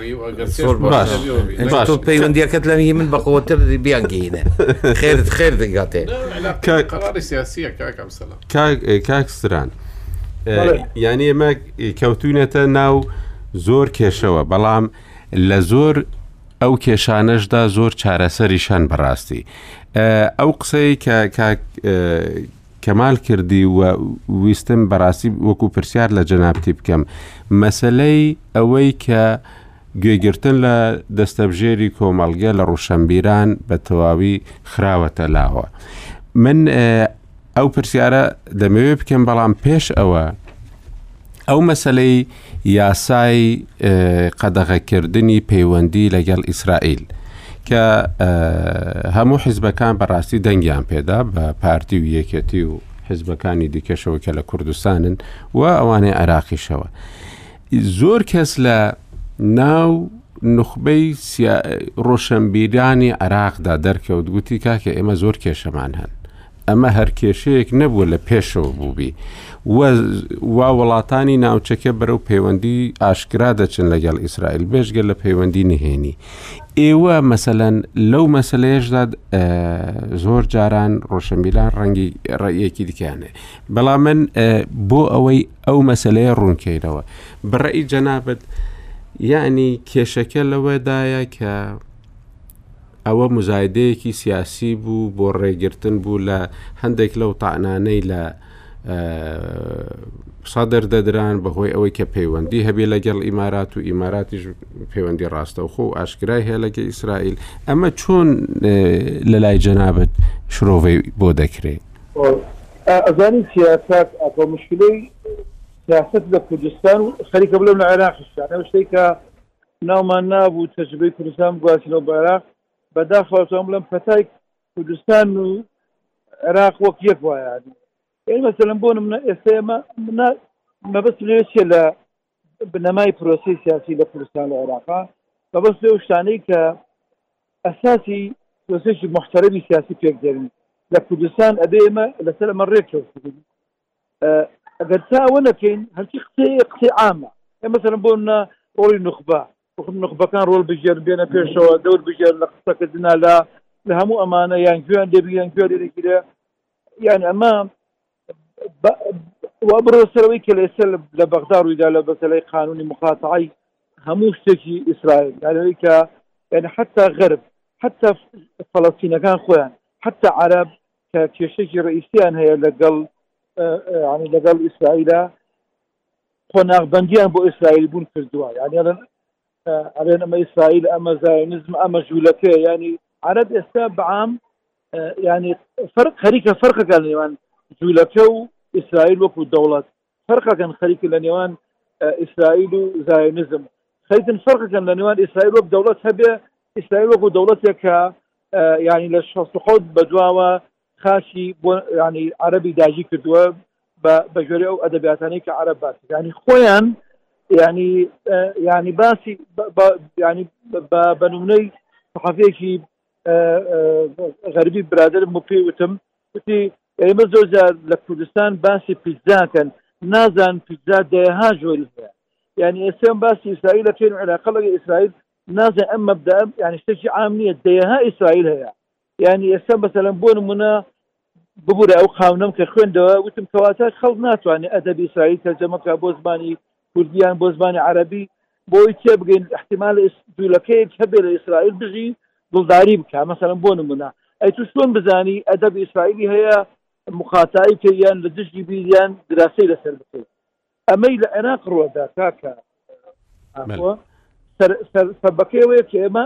زۆر باش تۆ پەیوەندیەکەت لە هی من بەقوتر بیانگەینە خێرت خێر دەگاتێ کاک سران یعنی ئێمە کەوتونەتە ناو زۆر کێشەوە بەڵام لە زۆر ئەو کێشانەشدا زۆر چارەسەریشان بەڕاستی ئەو قسەی کە کەمال کردی و ویستم بەڕاستی وەکو پرسیار لە جەنابتی بکەم مەسلەی ئەوەی کە گوێگرتن لە دەستەبژێری کۆمەڵگە لە ڕوشەمبیران بە تەواوی خراوەتە لاوە من ئەو پرسیارە دەمەوێ بکەم بەڵام پێش ئەوە ئەو مەسەلەی یاسای قەدەغەکردنی پەیوەندی لەگەڵ ئیسرائیل کە هەموو حیزبەکان بەڕاستی دەنگیان پێدا بە پارتی و یەکەتی و حزبەکانی دیکەشەوە کە لە کوردستانن و ئەوانەی عراقیشەوە زۆر کەس لە ناو نخبەی ڕۆشنبیرانی عراقدا دەرکەوت گوتی کاکە ئێمە زۆر کێشەمان هەن ئەمە هەر کێشەیەک نەبووە لە پێشەوە بووبی و وا وڵاتانی ناوچەکە بەرەو پەیوەندی ئاشکرا دەچن لەگەڵ ئیسرائیل بێژگە لە پەیوەندی نهێنی ئێوە مەسەەن لەو مەسلەیەشدا زۆر جاران ڕۆشنبیلان ڕەنگی ڕێیەکی دیکەیانێ بەڵام من بۆ ئەوەی ئەو مەسلەیە ڕوونکەیتەوە بڕی جەنابەت یعنی کێشەکە لەوەدایە کە ئەوە موزایدەیەکی سیاسی بوو بۆ ڕێگرتن بوو لە هەندێک لەو تاانانەی لە سەدر دەدران بەهۆی ئەوەی کە پەیوەندی هەبێ لەگەڵ ئیمارات و ئیماراتیش پەیوەندی ڕاستەوخۆ و ئاشکرای هەیە لەگە ئیسرائیل ئەمە چۆن لە لای جەنابەت شرۆڤەی بۆ دەکرێت ئەزانی سیاست بە مشکلەی سیاست لە کوردستان و خەریکە بڵێم لە عێراقیشتان ئەو شتێکە ناومان نابوو تەجربەی کوردستان بگوازینەوە بۆ عێراق، بەداخەوە ئەتوانم بڵێم پەتای کوردستان و عێراق وەک یەک وایە ئێ مەسەلەن بۆ نمونە ئێستا ئێمە مەبەست لێ چیە لە بنەمای پرۆسی سیاسی لە کوردستان لە عێراقا مەبەست لەو شتانەی کە ئەساسی پرۆسێکی محتەرەمی سیاسی پێکدێنن لە کوردستان ئەبێ ئێمە لەسەر ئەمە ڕێککەوت ئەگەر تا ئەوە نەکەین هەرچی قسەیە قسەی عامە ئێ مەسەرم بۆ منە ڕۆڵی نخبە وخب نخبەکان ڕۆڵ بژێر بێنە پێشەوە دەور بژێر لە قسەکردنا لە لە هەموو ئەمانە یان گوێیان لێبیان گوێ لێگیرە یان ئەمە ب- و بڕۆ سەرەوەی کە لە ئێستا لە لە بەغدا ڕوویدا لە بەسەرەی قانونی مخاتعی هەموو شتێکی ئیسرائیل یانەوەی کە یعنی حتا غرب حتا فلستینەکان خۆیان حتا عرب کە کێشەێکی ڕئیسیان هەیە لەگەڵ ینی لەگەڵ ئیسرائیلە قۆناغبندیان بۆ ئیسرائیل بوون کردووە یانیڵن ئەڵێن ئەمە ئیسرائیل ئەمە زایۆنزم ئەمە جوولەکە ینی عرب ئێستا بەعام ینی فەرق خەریکە فەرقەکان نێوان جوولەکە و ئیسرائیل وەکو دەوڵەت فەرقەکەن خەریکە لە نێوان ئیسرائیل و زایۆنیزم خەریکن فەرقەکەن لە نێوان ئیسرائیل وەک دەوڵەت هەبێ ئیسرائیل وەکو دەوڵەتێک کە ینی لە شەخۆت بەدواوە خاچی بۆ ینی عەربی داگی کردووە بەگوێری ئەو ئەدەبیاتانی کە عرب باسی ینی خۆیان ینی ینی باسی ینی بەنمونەی صحفێکی غەربی برادر مپی وتم وتی ئێمە زۆر جار لە کوردستان باسی پیتزاکەن نازان پیتزا دەیەها جۆری هەیە یعنی ئێسێم باسی ئیسرائیل لە پێێن عێراق لەگە ئیسرائیل نازان ئەم مەبدا یعنی شتێکی عام نییە دەیەها ئیسرائیل هەیە یعنی ئێستا بەسەلەن بۆ نمونە ببوورە ئەو قاونم کە خوێندەوە وتم کەواتە خەڵ ناتوانێت ئەدەبی ئیسرائیل تەرجەمەکە بۆ زمانی کوردی یان بۆ زمانی عەرەبی بۆی تێبگەین احتمال جوولەکەیەک هەبێ لە ئیسرائیل بژی دڵداری بکە مەسەرم بۆ نمونە ئەی تو چۆن بزانی ئەدەب ئیسرائیلی هەیە مخاتایی کە یان لە دژی بیریان دراسی لەسەر بکەیت ئەمەی لە عێراق ڕوەدا کاکە سەبەکەیەوەیە کە ئێمە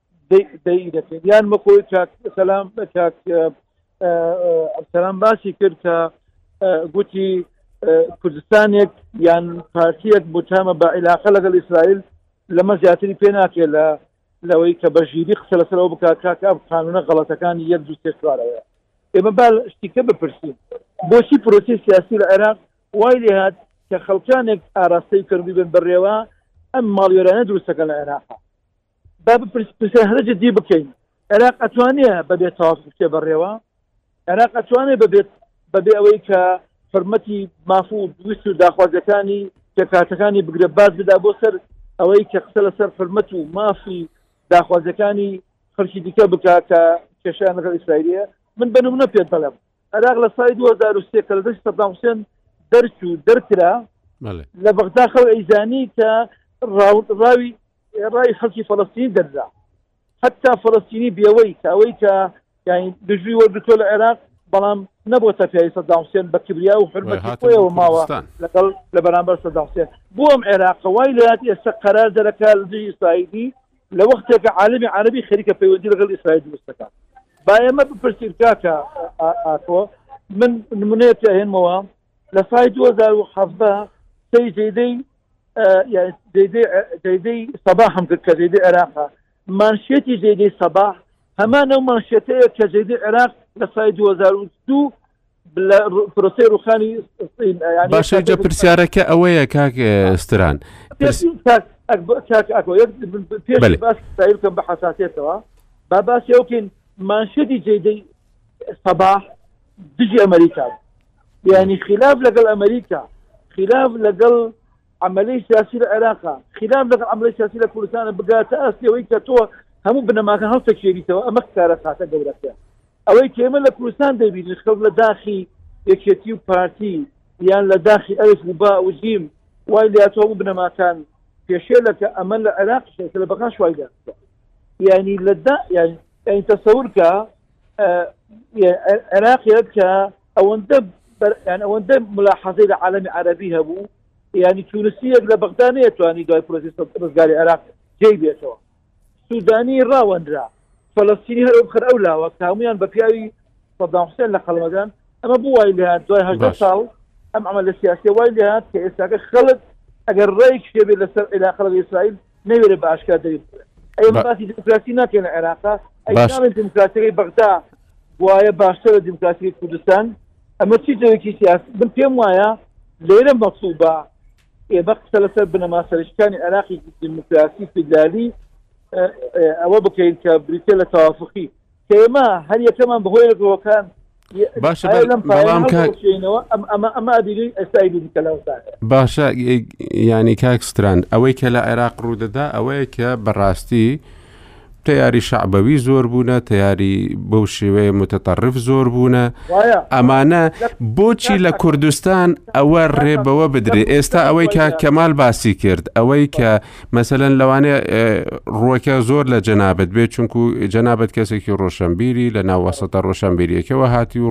دەیدەکرد یان مەخۆی سەسلام ئەسلام باسی کرد کە گوتی کوردستانێک یان پارتیەک بتامە بە عیلاقە لەگەڵ ئیسرائیل لەمە زیاتری پێ ناکرێت لە لەوەی کە بە ژیری قسە لەسەرەوە بکات کاکە ئەم قانونە غەڵەتەکانی یەک دو تێکوارەوە ئێمە با شتیکە بپرسین بۆچی پرۆسی سیاسی لە عێراق وای لێهات کە خەڵکانێک ئاراستەی کردی بن بڕێوە ئەم ماڵیۆرانە دروستەکە لە عێراق با بپرس پرسیار هەرە جدی بکەین عێراق ئەتوانێ بەبێت تەواف بچێ بەڕێوە عێراق ئەتوانێ بەبێت بەبێ ئەوەی کە حرمەتی مافو و دوست و داخوازەکانی پێکاتەکانی بگرە باز بدا بۆ سەر ئەوەی کە قسە لەسەر حرمەت و مافی داخوازەکانی خەرکی دیکە بکە کە کێشیان لەگەڵ ئیسرائیلیە من بە نمونە پێت بەڵم عراق لە سای 2023 کە لە دەست سەدام حوسێن دەرچوو دەرکرا لە بەغدا خەڵ ئەیزانی کە ڕاوت ڕاوی ڕای خەڵکی فەڵەستینی دەرزا حتا فەڵەستینی بێوەی کە ئەوەی کە یانی دژوی وەرگتۆ لە عێراق بەڵام نەبووە تەپیایی سەداوسێن بە کبریا و حرمەتی خۆیەوە ماوە لەگەڵ لە بەرامبەر سەداوسێن بۆ ئەم عێراق وای لات ئێستا قەرار دەرەکە لە دژی ئیسرائیلی لە وەختێکە عالمی عربی خەریکە پەیوەندی لەگەڵ ئیسرائیل دروستەکە با ئێمە بپرسین کاکە ئاکۆ من نمونەیە پێهێنمەوە لە سای 2017 سەی زەیدەی زەیدەی سەبا هەم کرد کە زەیدی عێراقا مانشێتی زەیدەی سەبا هەمان ئەو مانشێتەیە کە زەیدی عێراق لە سای 2002 لە پرۆسی ڕوخانی باشە جە پرسیارەکە ئەوەیە کاک ستران بکەم بە حساسێتەوە با باسی ئەوکەین مانشێتی جێدەی سەباح دژی ئەمریکا یانی خلاف لەگەڵ ئەمریکا خلاف لەگەڵ عملی سیاسی لە عێراقا خلاف لەگەڵ عملی سیاسی لە کوردستانە بگاتە ئەستەوەی کە تۆ هەموو بنەماکە هەڵتەکێریتەوە ئەمە کارە خاتە گەورەکە ئەوەی کێمە لە کوردستان دەبینی خەڵ لە داخی یەکێتی و پارتی یان لە داخی ئەرس و با وجیم وای لاتۆ هەموو بنەماکان پێشێلەکە ئەمە لە عێراق لە بەغاش وای یعنی لە دا یعنی تەسەورکە عێراقیت کە ئەوەندە ئەوەندە ملاحەزەی لە عالمی عربی هەبوو ینی تونسیەک لە بەغدا نەیەتوانی دوای پرۆسی ڕزگاری عێراق جێی بێتەوە سوودانی ڕاوەنرا فلسطینی هەرو بخەر ئەو لاوە تامیان بە پیاوی سەدام حسێن لە قەڵمەدان ئەمە بوو وای لە دوای هەشتا ساڵ ئەم ئەمە لە سیاسی وای لە کە ئێستاکە خەڵک ئەگەر ڕێک شێبێ لەسەر عێراق لە ئیسرائیل نەوێرێ بە ئاشکرا دەری بخوێنێت ئێمە باسی دیموکراسی ناکەین لە عێراقا ئەی باش. ناڵێن دیموکراسیەکەی بەغدا وایە باشتر لە دیموکراسی کوردستان ئەمە چی جەوێکی سیاسی من پێم وایە لێرە مەسوبە ئێمە قسە لەسەر بنەما سەرشتانی عێراقی دیموکراسی فیدرالی ئەوە بکەین کە بریتە لە تەوافقی ئێمە هەر یەکەمان بەهۆی ڕگۆکان باشە بەڵام ئەمە ئەمە ئەبیری ئێستای بینی کە لەوە باشە ینی کاکستران ئەوەی کە لە عێراق ڕوودەدا ئەوەیە کە بەڕاستی تیاری شعبەوی زۆر بوونە تیاری بەو شێوەیە متتەڕف زۆر بوونە ئەمانە بۆچی لە کوردستان ئەوە ڕێبەوە بدرێت ئێستا ئەوەی کە کەمال باسی کرد ئەوەی کە مەسەلەن لەوانەیە ڕووەکە زۆر لە جەنابەت بێت چونکو جەنابەت کەسێکی ڕۆشنبیری لە ناو وەسەتە ڕۆشنبیریەکەوە هاتی و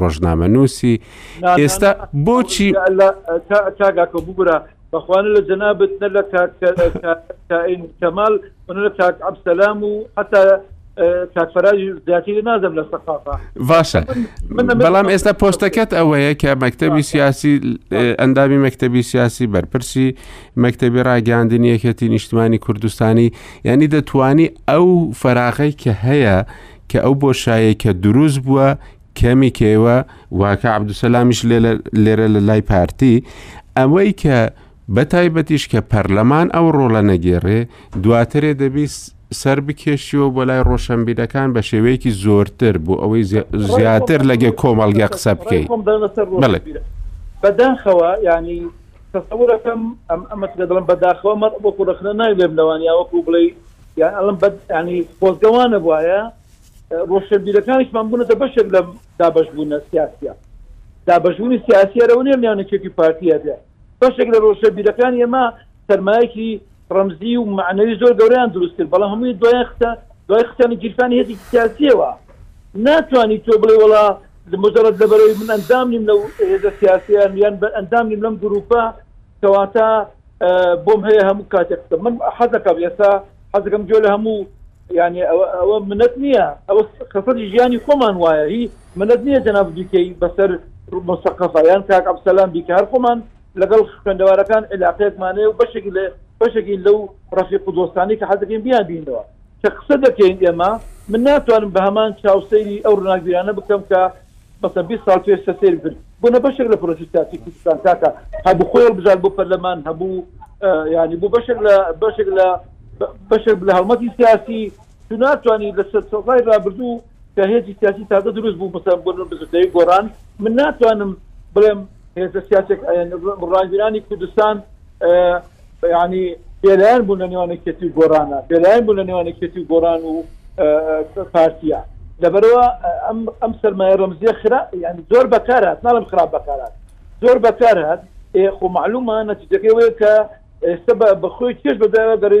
ڕۆژنامە نووسی ئێستا بۆچی تاگاکە بگورە بەخواانە لە جەنابەت نە لە کەمال من لە کاک ئەبسەلام و حتا کاک فەراج زیاتری نازم لە سەقافە باشە بەڵام ئێستا پۆستەکەت ئەوەیە کە مەکتتەبی سیاسی ئەندامی مەکتتەبی سیاسی بەرپرسی مەکتتەبی ڕاگەاندنی یەکەتی نیشتمانی کوردستانی یعنی دەتانی ئەو فەراغی کە هەیە کە ئەو بۆ شایە کە دروست بووە کەمی کێوە واکە عبدوسەلامیش لێرە لە لای پارتی ئەوەی کە بە تایبەتیش کە پەرلەمان ئەو ڕۆڵە نەگێڕێ دواترێ دەبیست سەربکێشیوە بۆ لای ڕۆشەنبیرەکان بە شێوەیەکی زۆرتر بۆ ئەوەی زیاتر لەگە کۆمەڵگە قسە بکەی بەداخەوە ینی تەسەورەکەم ئەم ئەمە دەڵم بەداخەوە مەڕ بۆ کوڕەخنە نای لێم لەوانی یاوەکو بڵێ یان ئەڵم بەدانی خۆزگەوانە بواە ڕۆشنبیرەکانیشمان بوونەتە بەشێک لەم دابشبوونە سیاسە دابشبوونی سیاسیەرەوە نیە میانەکێکی پارتیە بێ بەشێک لە ڕۆشنبیرەکان ئێمە سەرمایەکی ڕەمزی و معنەوی زۆر گەورەیان دروست کرد بەڵام هەمووی دوای خستە دوای خستیانە گیرفانی هێزێکی سیاسیەوە ناتوانانی تۆ بڵێ وڵا مجرد لەبەرەوەی من ئەندام نیم لەو هێزە سیاسیان یان بە ئەندام نیم لەم گروپە کەواتە بۆم هەیە هەموو کاتێک قسە من حەزەکەم ئێستا حەزەکەم گوێ لە هەموو یعنی ئەوە منەت نییە ئەوە خەفەتی ژیانی خۆمان وایە هی منەت نییە جەناب بیکەی بەسەر مستەقەفە یان کاک ئەبسەلام بیکە هەر خۆمان لەگەڵ خوێندەوارەکان عیلاقەیەکمان هەیە و بەشێک لە بەشێکین لەو ڕەفیق و دۆستانەی کە حەزدەکەین بیانبینینەوە کە قسە دەکەین ئێمە، من ناتوانم بە هەمان چاو سەیری ئەو ڕووناکبیرانە بکەم کە مەسەن بیست ساڵ پێش سە سەیرم کرد بوونە بەشێک لە پرۆسەی سیاسی کوردستان کاکە هەبوو خۆی هەڵبژارد بۆ پەرلەمان هەبوو یانی بوو بەشێک لە بەشێک لە بەشێک لە هەڵمەتی سیاسی تو ناتوانی لە سەد سەزای ڕابردوو کە هێزی سیاسی تازە دروست بوو مثلەن بۆ بزوتنەوەی گۆڕان من ناتوانم بڵێم هێزە سیاسێک ڕاگیرانی کوردستان ینی بێلایەن بوون لە نێوانەکێتی و گۆرانە بێلایەن بوون لە نێوانەکێتی و گۆران و پارتیە لەبەرەوە ئەم سەرمایە ڕمزیە خرا ینی زۆر بەکارات ناڵم خراپ بەکارات زۆر بەکارات خۆ معلومە نەتیجەکەی وەیە کە ئێستا بەخۆی چێش بەداوە دەڕێ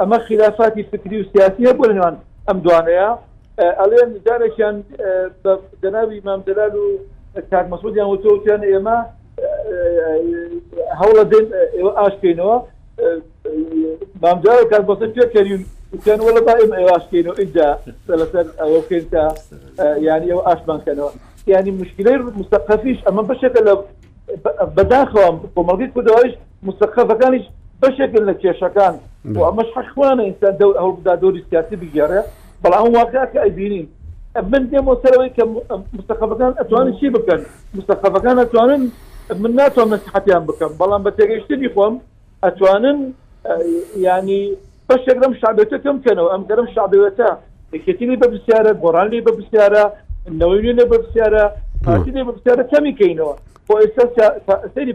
ئەمە خیلافاتی فکری و سیاسی هەبووە لە نێوان ئەم دوانەیە ئەڵێن جارێکیان بە جەناوی مام جەلال و کاک مەسعودیان وتوتیان ئێمە هەوڵە دێن ئێوە ئاشکەینەوە مامجارە کاک بەسە پێکەریون وتیان وەڵە با ئێمە ئێوە ئاشکەینەوە ئینجا لەسەر ئەوە بکەین کە یعنی ئەو ئاشمانکەنەوە یعنی مشکلەی مستەقەفیش ئەمە بەشێکە لە بەداخەوە کۆمەڵگەی کوردەوەش موسەقەفەکانیش بەشێکن لە کێشەکان و ئەمەش حەقوانە ئینسان دەور ئەو بدا دەوری سیاسی بگێڕێ بەڵام واقع کە ئەبینین من دێم بۆ سەرەوەی کە مستەقەفەکان ئەتوانن چی بکەن مستەقەفەکان ئەتوانن من ناتوان نسیحەتیان بکەم بەڵام بە تێگەیشتنی خۆم ئەتوانن ینی بەشێک لەم شعبێتە کەم کەنەوە ئەم گەرم شعبێتە یەکێتیلی بە پرسیارە گۆڕان لێ بە پرسیارە نەوەی لێ بە پرسیارە پارتی لێ بە پرسیارە کەمی کەینەوە بۆ ئێستا سەیری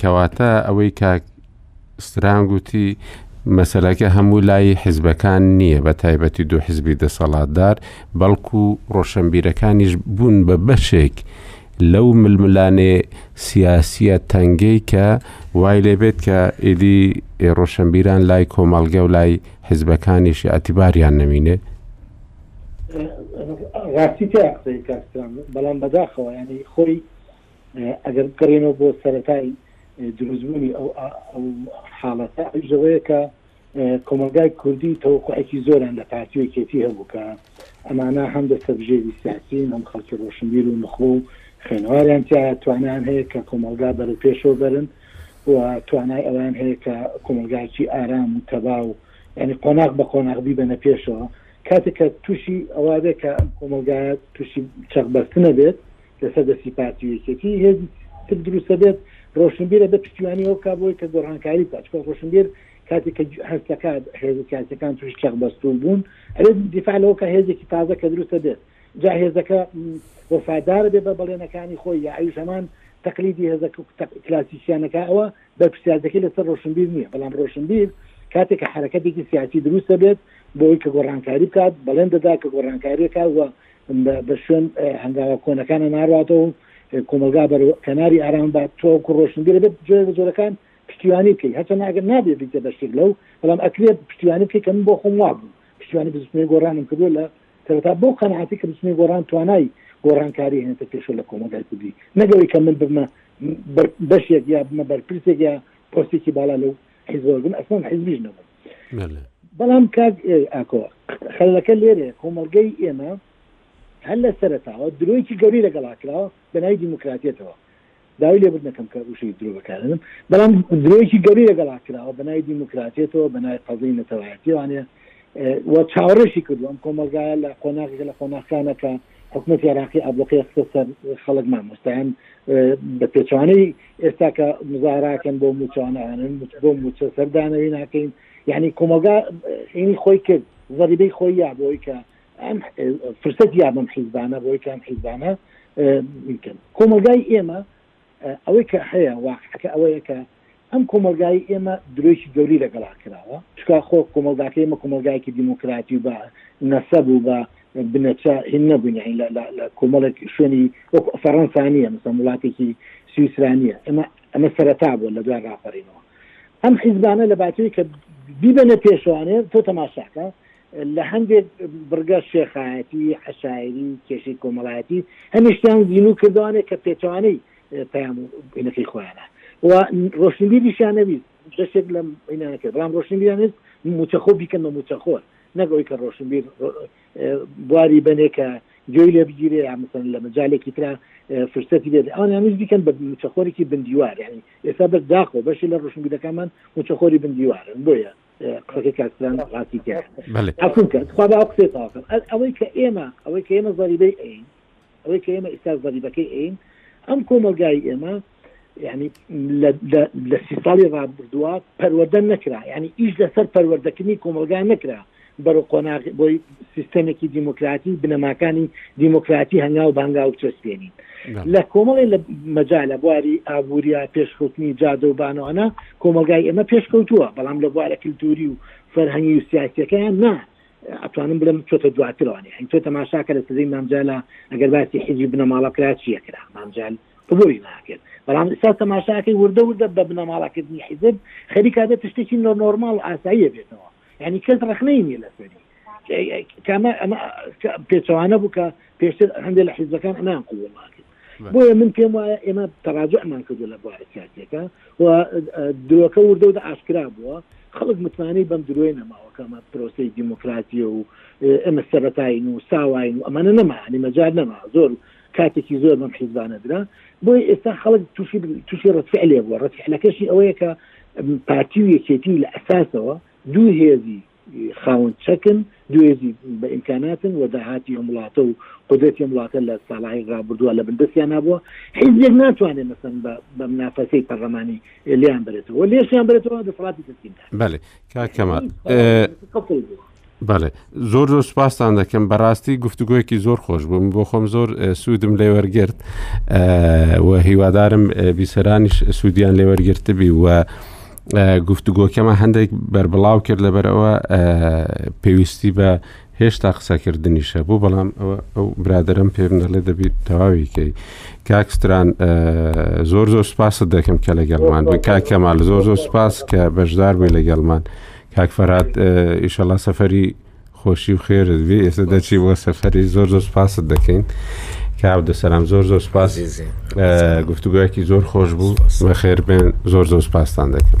کەواتە ئەوەی کاک ستران گوتی مەسلەکە هەموو لای حیزبەکان نییە بە تایبەتی دوو حیزبی دەسەڵاتدار بەڵکو ڕۆشنبیرەکانیش بوون بە بەشێک لەو ململانێ سیاسیە تەنگەی کە وای لێبێت کە ئیدی ڕۆشنبیران لای کۆمەڵگە و لای حیزبەکانیشی ئەتیباریان نەمینێ ڕاستی تیا قسەی کاکستران بەڵام بەداخەوە ینی خۆی ئەگەر بگەڕێینەوە بۆ سەرەتای دروستبوونی ئەو حاڵەتە ئەویش لەوەیە کە کۆمەلگای کوردی تەوەقعێکی زۆران لە پارتی و یەکێتی هەبوو کە ئەمانە هەم دەستەبژێری سیاسین هەم خەڵکی ڕۆشنبیر و نخبە و خوێنەواریان تایە توانیان هەیە کە کۆمەلگا بەرەو پێشەوە بەرن و توانای ئەویان هەیە کە کۆمەلگایکی ئارام و تەبا و ینی قۆناغ بە قۆناغ بیبەنە پێشەوە کاتێک کە تووشی ئەوە بێت کە ئەم کۆمەلگایە تووشی چەقبەستنە بێت لەسەر دەستی پارتی و یەکێتی هێزی تر دروست دەبێت، رۆشنبیر ئەبێت پشتیوانی ئەوە بکات بۆی کە گۆڕانکاری بکات، چونکە رۆشنبیر کاتێک کە هەست دەکات هێزە سیاسیەکان تووشی چەق بەستوون بوون ئەبێت دیفاع لەوە بکات هێزێکی تازە کە دروست دەبێت جا هێزەکە وەفادار بێت بە بەڵێنەکانی خۆی یا ئەویش هەمان تەقلیدی هێزە کلاسیکیانەکە ئەوە بەرپرسیارەتەکەی لەسەر رۆشنبیر نییە، بەڵام رۆشنبیر کاتێک کە حەرەکەتێکی سیاسی دروست دەبێت بۆی کە گۆڕانکاری بکات بەڵێن دەدات کە گۆڕانکاریەکە و بە شوێن هەنگاوە کۆنەکانە نارواتەوە و کۆمەڵگا بەرەو کەناری ئارام بات توەکو ڕۆشنبیرە بێت جۆرە لە جۆرەکان پشتیوانی بکەی هەرچەندە ئەگەر نابێ بیتە بە شتێک لەو بەڵام ئەکرێ پشتیوانی بکەی کە من بۆ خۆم وابووم پشتیوانی بزوتنەوەی گۆڕانم کردووە لە سەرەتا بەو قەناعەتی کە بزوتنەوەی گۆڕان توانای گۆڕانکاری هێنێتە پێشەوە لە کۆمەڵگای کوردی نەک ئەوەی کە من ببمە بەشێک یا بمە بەرپرسێک یا پۆستێکی باڵا لەو حیزبەوە بن ئەسڵەن حیزبیش نەبووم بەڵام کاک ئاکۆ خەلەکە لێرە کۆمەڵگەی ئێمە هەر لە سەرەتاوە درۆیکی گەوری لەگەڵا کراوە بە ناوی دیموکراتیەتەوە داوای لێبوردنەکەم کە وشەی درۆ بەکارێنم بەڵام درۆیکی گەوری لەگەڵا کراوە بە ناوی دیموکراتیەتەوە بە ناوی قەزەی نەتەوایەتیوانێ و چاوەڕێشی کردو ئەم کۆمەلگایە لە قۆناغێک لە قۆناخەکانەکە حکومەتی عراقی ئابلۆقەی خستە سەر خەڵک مامۆستایان بە پێچوانەی ئێستا کە مزاهەرەئەکەن بۆ موچانائەنن بۆ موچە سەر دانەوی ناکەین یانی کۆمەڵگا ئینی خۆی کرد زەریبەی خۆی یا بۆی کە ئەم فرسەت یا بەم حیزبانە بۆی کە ئەم حیزبانە کەن کۆمەلگای ئێمە ئەوەی کە هەیە واقعەکە ئەوەیە کە ئەم کۆمەلگای ئێمە درۆیشی گەوری لەگەڵا کراوە چکا خۆ کۆمەلگاکە ئمە کۆمەلگایکی دیموکراتی و بە نەسەب و بە بنەچە هین نەبووین یانی لە لە لە کۆمەڵێک شوێنی وەک فەڕەنسا نییە مەسەڵەن وڵاتێکی سویسرا نییە ئەمە ئەمە سەرەتا بووە لە دوای ڕاپەڕینەوە ئەم حیزبانە لە باتوی کە بیبەنە پێشوانێ تۆ تەماشاکە لە هەندێک بڕگە شێخایەتی عشاعری کێشی کۆمەڵایەتی هەمیشتیان زیینو کردوانێک کە پێچوانەی پەیام و بینەکەی خۆیانە و ڕۆشنبیریشیانەویست بەشێک لەم بینانەکە بەڵام ڕۆشنبیانویست موچەخۆ بیکەن بە موچەخۆر نەک ئەوەی کە ڕۆشنبیر بواری بەنێ کە گوێی لێ بگیرێ یان مەسەلەن لە مەجالێکی ترا فرسەتی بێت ئەوان یانویست بیکەن بە موچەخۆرێکی بندیوار یانی ئێستا بەر داخۆ بەشی لە ڕۆشنبیرەکانمان موچەخۆری بندیوارن بۆیە قسەکەی کاک فران ڕاستی تیایە بەڵێ عەفوم کە تخوا با قسەی تەواو کەم ئەوەی کە ئێمە ئەوەی کە ئێمە زەریبەی ئەیین ئەوەی کە ئێمە ئیستا زەریبەکەی ئەین ئەم کۆمەلگای ئێمە ینی لە سی ساڵی ڕابردووە پەروەدە نەکرا ینی ئیش لەسەر پەروەردەکردنی کۆمەلگا نەکرا بەرە قۆناغ بۆی سیستەمێکی دیموکراتی بنەماکانی دیموکراتی هەنگاو بانگا و چەسپێنین لە کۆمەڵی لە مەجالە بواری ئابووریا پێشکەوتنی جادە و بانەوانە کۆمەلگای ئێمە پێشکەوتووە بەڵام لە بوارە کللتوری و فەرهەنگی و سیاسەکەیان نا ئەتوانم بڵێم چۆتە دواترەوانی ئەین تۆ تەماشاکە لە سزەی مامجالە ئەگەر باسی حیزی بنەماڵە کرا چیە کرا مامجال قبولی ناکرد بەڵام ئستا تەماشاکەی وردە وردە بە بنەماڵاکردنی حیزب خەریکا بێت تشتێکی نۆرمال ئاساییە بێتەوە ینی کەس ڕخنەی نیە لەسەری کامە ئەمە پێچوانە بوو کە پێشتر هەندێک لە حیزبەکان ئەمان قوڵ ناکرد بۆیە من پێم وایە ئێمە تەڕاجعمان کردووە لە بوارە سیاسییەکە و درۆکە وردە و ئاشکرا بووە خەڵک متمانەی بەم درۆی نەماوە کەمە پرۆسی دیموکراتیە و ئێمە سەرەتاین و ساواین و ئەمانە نەمانی مەجار نەما زۆر کاتێکی زۆر بەم حیزبانە درا بۆی ئێستا خەڵک تووشی تووشی ڕەتفعلێ بووە ڕەتفعلەکەشی ئەوەیە کە پارتی و یەکێتی لە ئەساسەوە دوو هێزی خاوەن چەکن، دوێزی بە ئیمکاناتن و داهاتی ئەم وڵاتە و قودرەتی ئەم وڵاتە لە ساڵاهی رابوردوە لە بن دەستیان نابوە، حیزبێک ناتوانێ مەسەن بە بە منافەسەی پەرلەمانی لێیان بەرێتەوە و لێشیان بەرێتەوە دەسەڵاتی تەسلیم داکەن. بەلی کاک کەمال بەلی زۆر زۆر سوپاستان دەکەم بەراستی گفتوگۆیەکی زۆر خۆش بووم بۆ خۆم زۆر سوودم لێ وەرگرت و هیوادارم بیسەرانیش سوودیان لێ وەرگرتبی و گفتوگۆکەمان هەندێک بەربڵاو کرد لەبەر ئەوە پێویستی بە هێشتا قسەکردنیشە بوو بەڵام ئەو برادرم پێم دەڵێ دەبیت تەواویکەی کاکستران زۆر زۆر سپاست دەکەم کە لەگەڵمان بە کاکەمال زۆر زۆر سپاس کە بەشدار بووی لەگەڵمان کاکفرات ئیشەڵا سەفەری خۆشی و خێرت بێ ئێستا دەچی بۆ سەفەری زۆر زۆر سپاست دەکەین کاو دەسەرام زۆر زۆر سپاس گفتوگویەکی زۆر خۆش بوو بە خێر بێن زۆر زۆر سپاستان دەکەم.